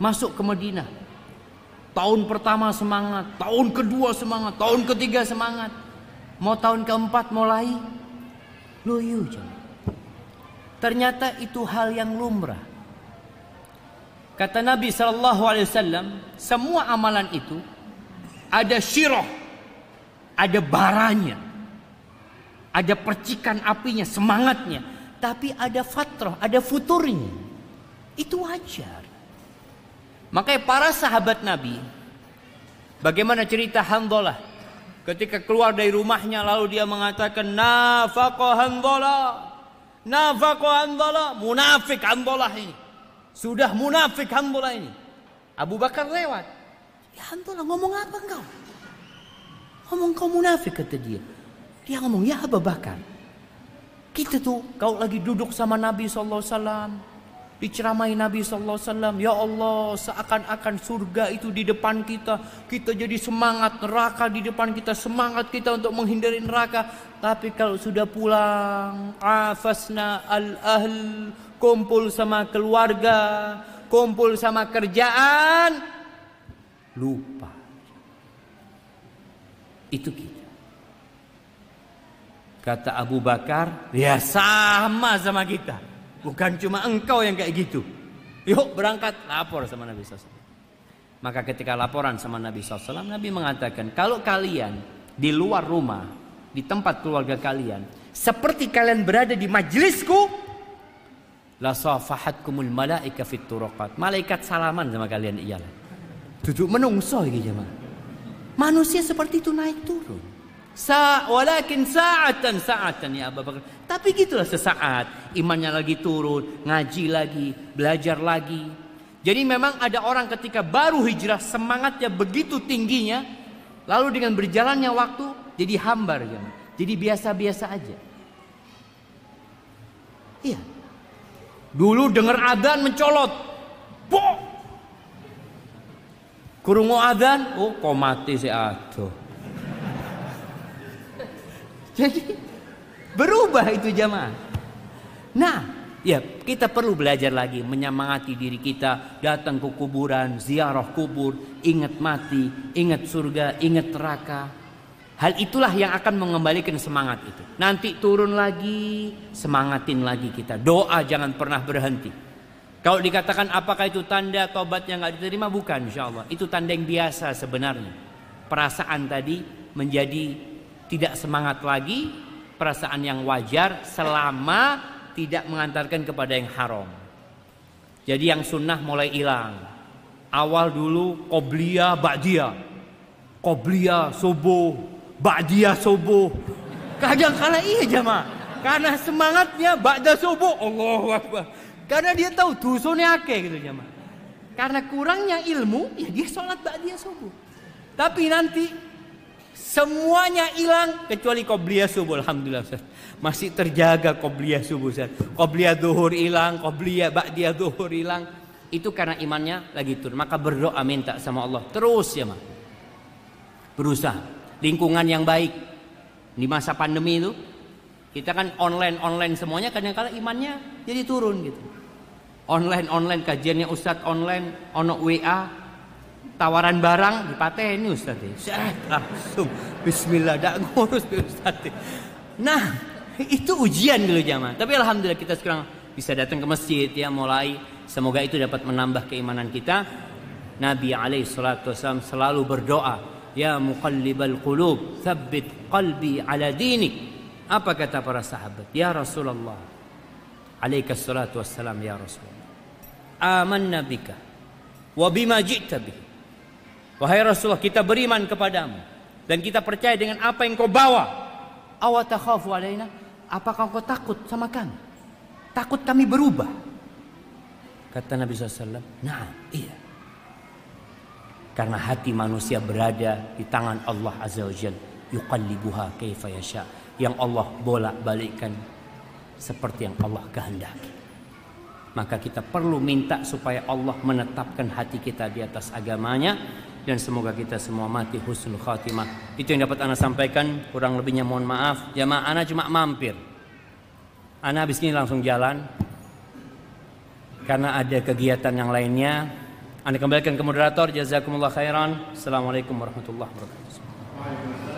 Masuk ke Madinah. Tahun pertama semangat, tahun kedua semangat, tahun ketiga semangat. Mau tahun keempat mulai loyo Ternyata itu hal yang lumrah. Kata Nabi Shallallahu Alaihi Wasallam, semua amalan itu ada syirah, ada baranya ada percikan apinya, semangatnya. Tapi ada fatrah, ada futurnya. Itu wajar. Makanya para sahabat Nabi, bagaimana cerita Handolah ketika keluar dari rumahnya lalu dia mengatakan nafaqah Handolah, nafaqah Handolah, munafik Handolah ini. Sudah munafik Handolah ini. Abu Bakar lewat. Ya Handolah ngomong apa engkau? Ngomong kau munafik kata dia. Dia ngomong, ya Abu Bakar. Kita tuh kau lagi duduk sama Nabi SAW. Diceramai Nabi SAW. Ya Allah seakan-akan surga itu di depan kita. Kita jadi semangat neraka di depan kita. Semangat kita untuk menghindari neraka. Tapi kalau sudah pulang. Afasna al-ahl. Kumpul sama keluarga. Kumpul sama kerjaan. Lupa. Itu kita. Kata Abu Bakar, ya sama sama kita. Bukan cuma engkau yang kayak gitu. Yuk berangkat lapor sama Nabi SAW. Maka ketika laporan sama Nabi SAW, Nabi mengatakan, kalau kalian di luar rumah, di tempat keluarga kalian, seperti kalian berada di majlisku, la safahatkumul malaika fit. Malaikat salaman sama kalian iyalah. Duduk menungso iki jemaah. Manusia seperti itu naik turun. Sa walakin sa'atan sa'atan ya Abu Bakar. Tapi gitulah sesaat. imannya lagi turun, ngaji lagi, belajar lagi. Jadi memang ada orang ketika baru hijrah semangatnya begitu tingginya, lalu dengan berjalannya waktu jadi hambar ya. Jadi biasa-biasa aja. Iya. Dulu dengar adzan mencolot. Bo! Kurungu adzan, oh kok mati si aduh. Jadi berubah itu jamaah. Nah, ya kita perlu belajar lagi menyemangati diri kita datang ke kuburan, ziarah kubur, ingat mati, ingat surga, ingat neraka. Hal itulah yang akan mengembalikan semangat itu. Nanti turun lagi, semangatin lagi kita. Doa jangan pernah berhenti. Kalau dikatakan apakah itu tanda tobatnya nggak diterima, bukan insya Allah. Itu tanda yang biasa sebenarnya. Perasaan tadi menjadi tidak semangat lagi, perasaan yang wajar selama tidak mengantarkan kepada yang haram. Jadi yang sunnah mulai hilang. Awal dulu qobliya ba'diyah. Qobliya subuh, Ba'diyah subuh. Kadang kala iya jamaah. Karena semangatnya ba'da subuh. Allah Akbar. Karena dia tahu dosanya akeh gitu jamaah. Karena kurangnya ilmu, ya dia sholat ba'diyah subuh. Tapi nanti semuanya hilang kecuali qobliyah subuh. Alhamdulillah Ustaz. Masih terjaga qobliyah subuh Ustaz. Qobliyah duhur hilang, qobliyah ba'diyah duhur hilang. Itu karena imannya lagi turun. Maka berdoa minta sama Allah. Terus ya mah. Berusaha lingkungan yang baik di masa pandemi itu kita kan online online semuanya kadang-kala imannya jadi turun gitu online online kajiannya ustadz online ono WA tawaran barang ini ustadz. Ya langsung. Bismillah dak ngurus ustadz. Nah itu ujian dulu zaman tapi alhamdulillah kita sekarang bisa datang ke masjid ya mulai. Semoga itu dapat menambah keimanan kita. Nabi alaihi salatu selalu berdoa Ya muqallibal qulub Thabbit qalbi ala dinik. Apa kata para sahabat? Ya Rasulullah Alaika salatu ya Rasulullah. Amanna bika Wa bima ji'ta Wahai Rasulullah kita beriman kepadamu Dan kita percaya dengan apa yang kau bawa Awatakhafu alaina Apakah kau takut sama kami Takut kami berubah Kata Nabi SAW Nah iya karena hati manusia berada di tangan Allah Azza wa Jal. Yuqallibuha kaifa yasha. Yang Allah bolak-balikkan seperti yang Allah kehendaki. Maka kita perlu minta supaya Allah menetapkan hati kita di atas agamanya dan semoga kita semua mati husnul khatimah. Itu yang dapat Anda sampaikan, kurang lebihnya mohon maaf. Jamaah Anda cuma mampir. Anda habis ini langsung jalan karena ada kegiatan yang lainnya anda kembalikan ke moderator. Jazakumullah khairan. Assalamualaikum warahmatullahi wabarakatuh.